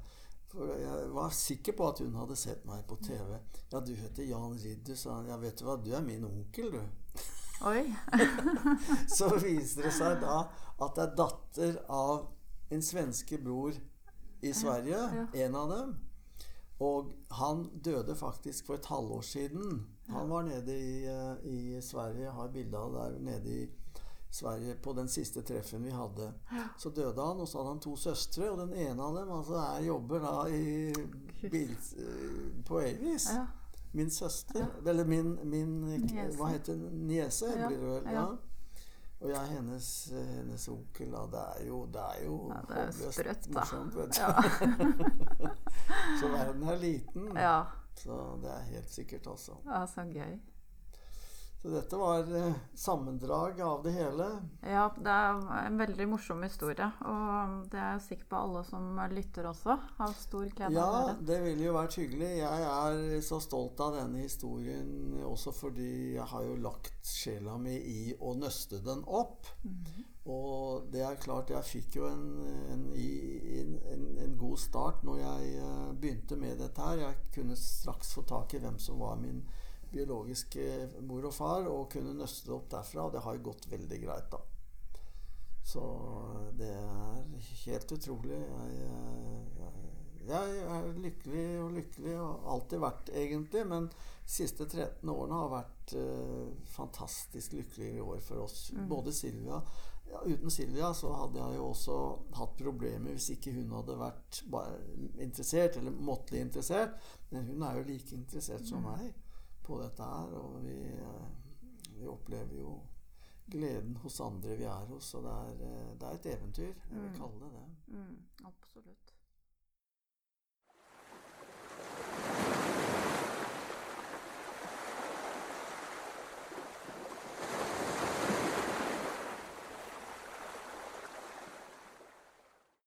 For jeg var sikker på at hun hadde sett meg på TV. Ja, du heter Jan Ridd, sa han. Ja, vet du hva, du er min onkel, du. Oi. Så viser det seg da at det er datter av en svenske bror i Sverige. ja. En av dem. Og han døde faktisk for et halvår siden. Han var nede i, eh, i Sverige. Har bilde av der nede i Sverige på den siste treffen vi hadde. Så døde han, og så hadde han to søstre. Og den ene av dem altså, er, jobber da i bil, eh, på Avis. Min søster, eller min, min. Hva heter det? Niese, blir det vel? ja. Ja. Og jeg er hennes, hennes onkel. Da. Det er jo, det er jo Ja, det er håpløst sprøtt, da. morsomt, vet du. Ja. Så verden er liten. ja. Så det er helt sikkert, altså. ja, så gøy. Så dette var eh, sammendrag av det hele. Ja, det er en veldig morsom historie. Og det er jeg sikker på alle som lytter også har stor glede av Ja, høre. det ville jo vært hyggelig. Jeg er så stolt av denne historien også fordi jeg har jo lagt sjela mi i å nøste den opp. Og det er klart, jeg fikk jo en, en, en, en, en god start når jeg eh, begynte med dette her. Jeg kunne straks få tak i hvem som var min biologiske mor og far, og kunne nøste det opp derfra. Og det har jo gått veldig greit, da. Så det er helt utrolig. Jeg, jeg, jeg er lykkelig og lykkelig, og alltid vært, egentlig. Men de siste 13 årene har vært eh, fantastisk lykkelige år for oss. Både Silvia ja, Uten Silvia så hadde jeg jo også hatt problemer hvis ikke hun hadde vært interessert, eller måttelig interessert. Men hun er jo like interessert som meg på dette her. Og vi, eh, vi, opplever jo gleden hos andre vi er hos, og det er, eh, det er et eventyr. Jeg vil mm. kalle det det. Mm, absolutt.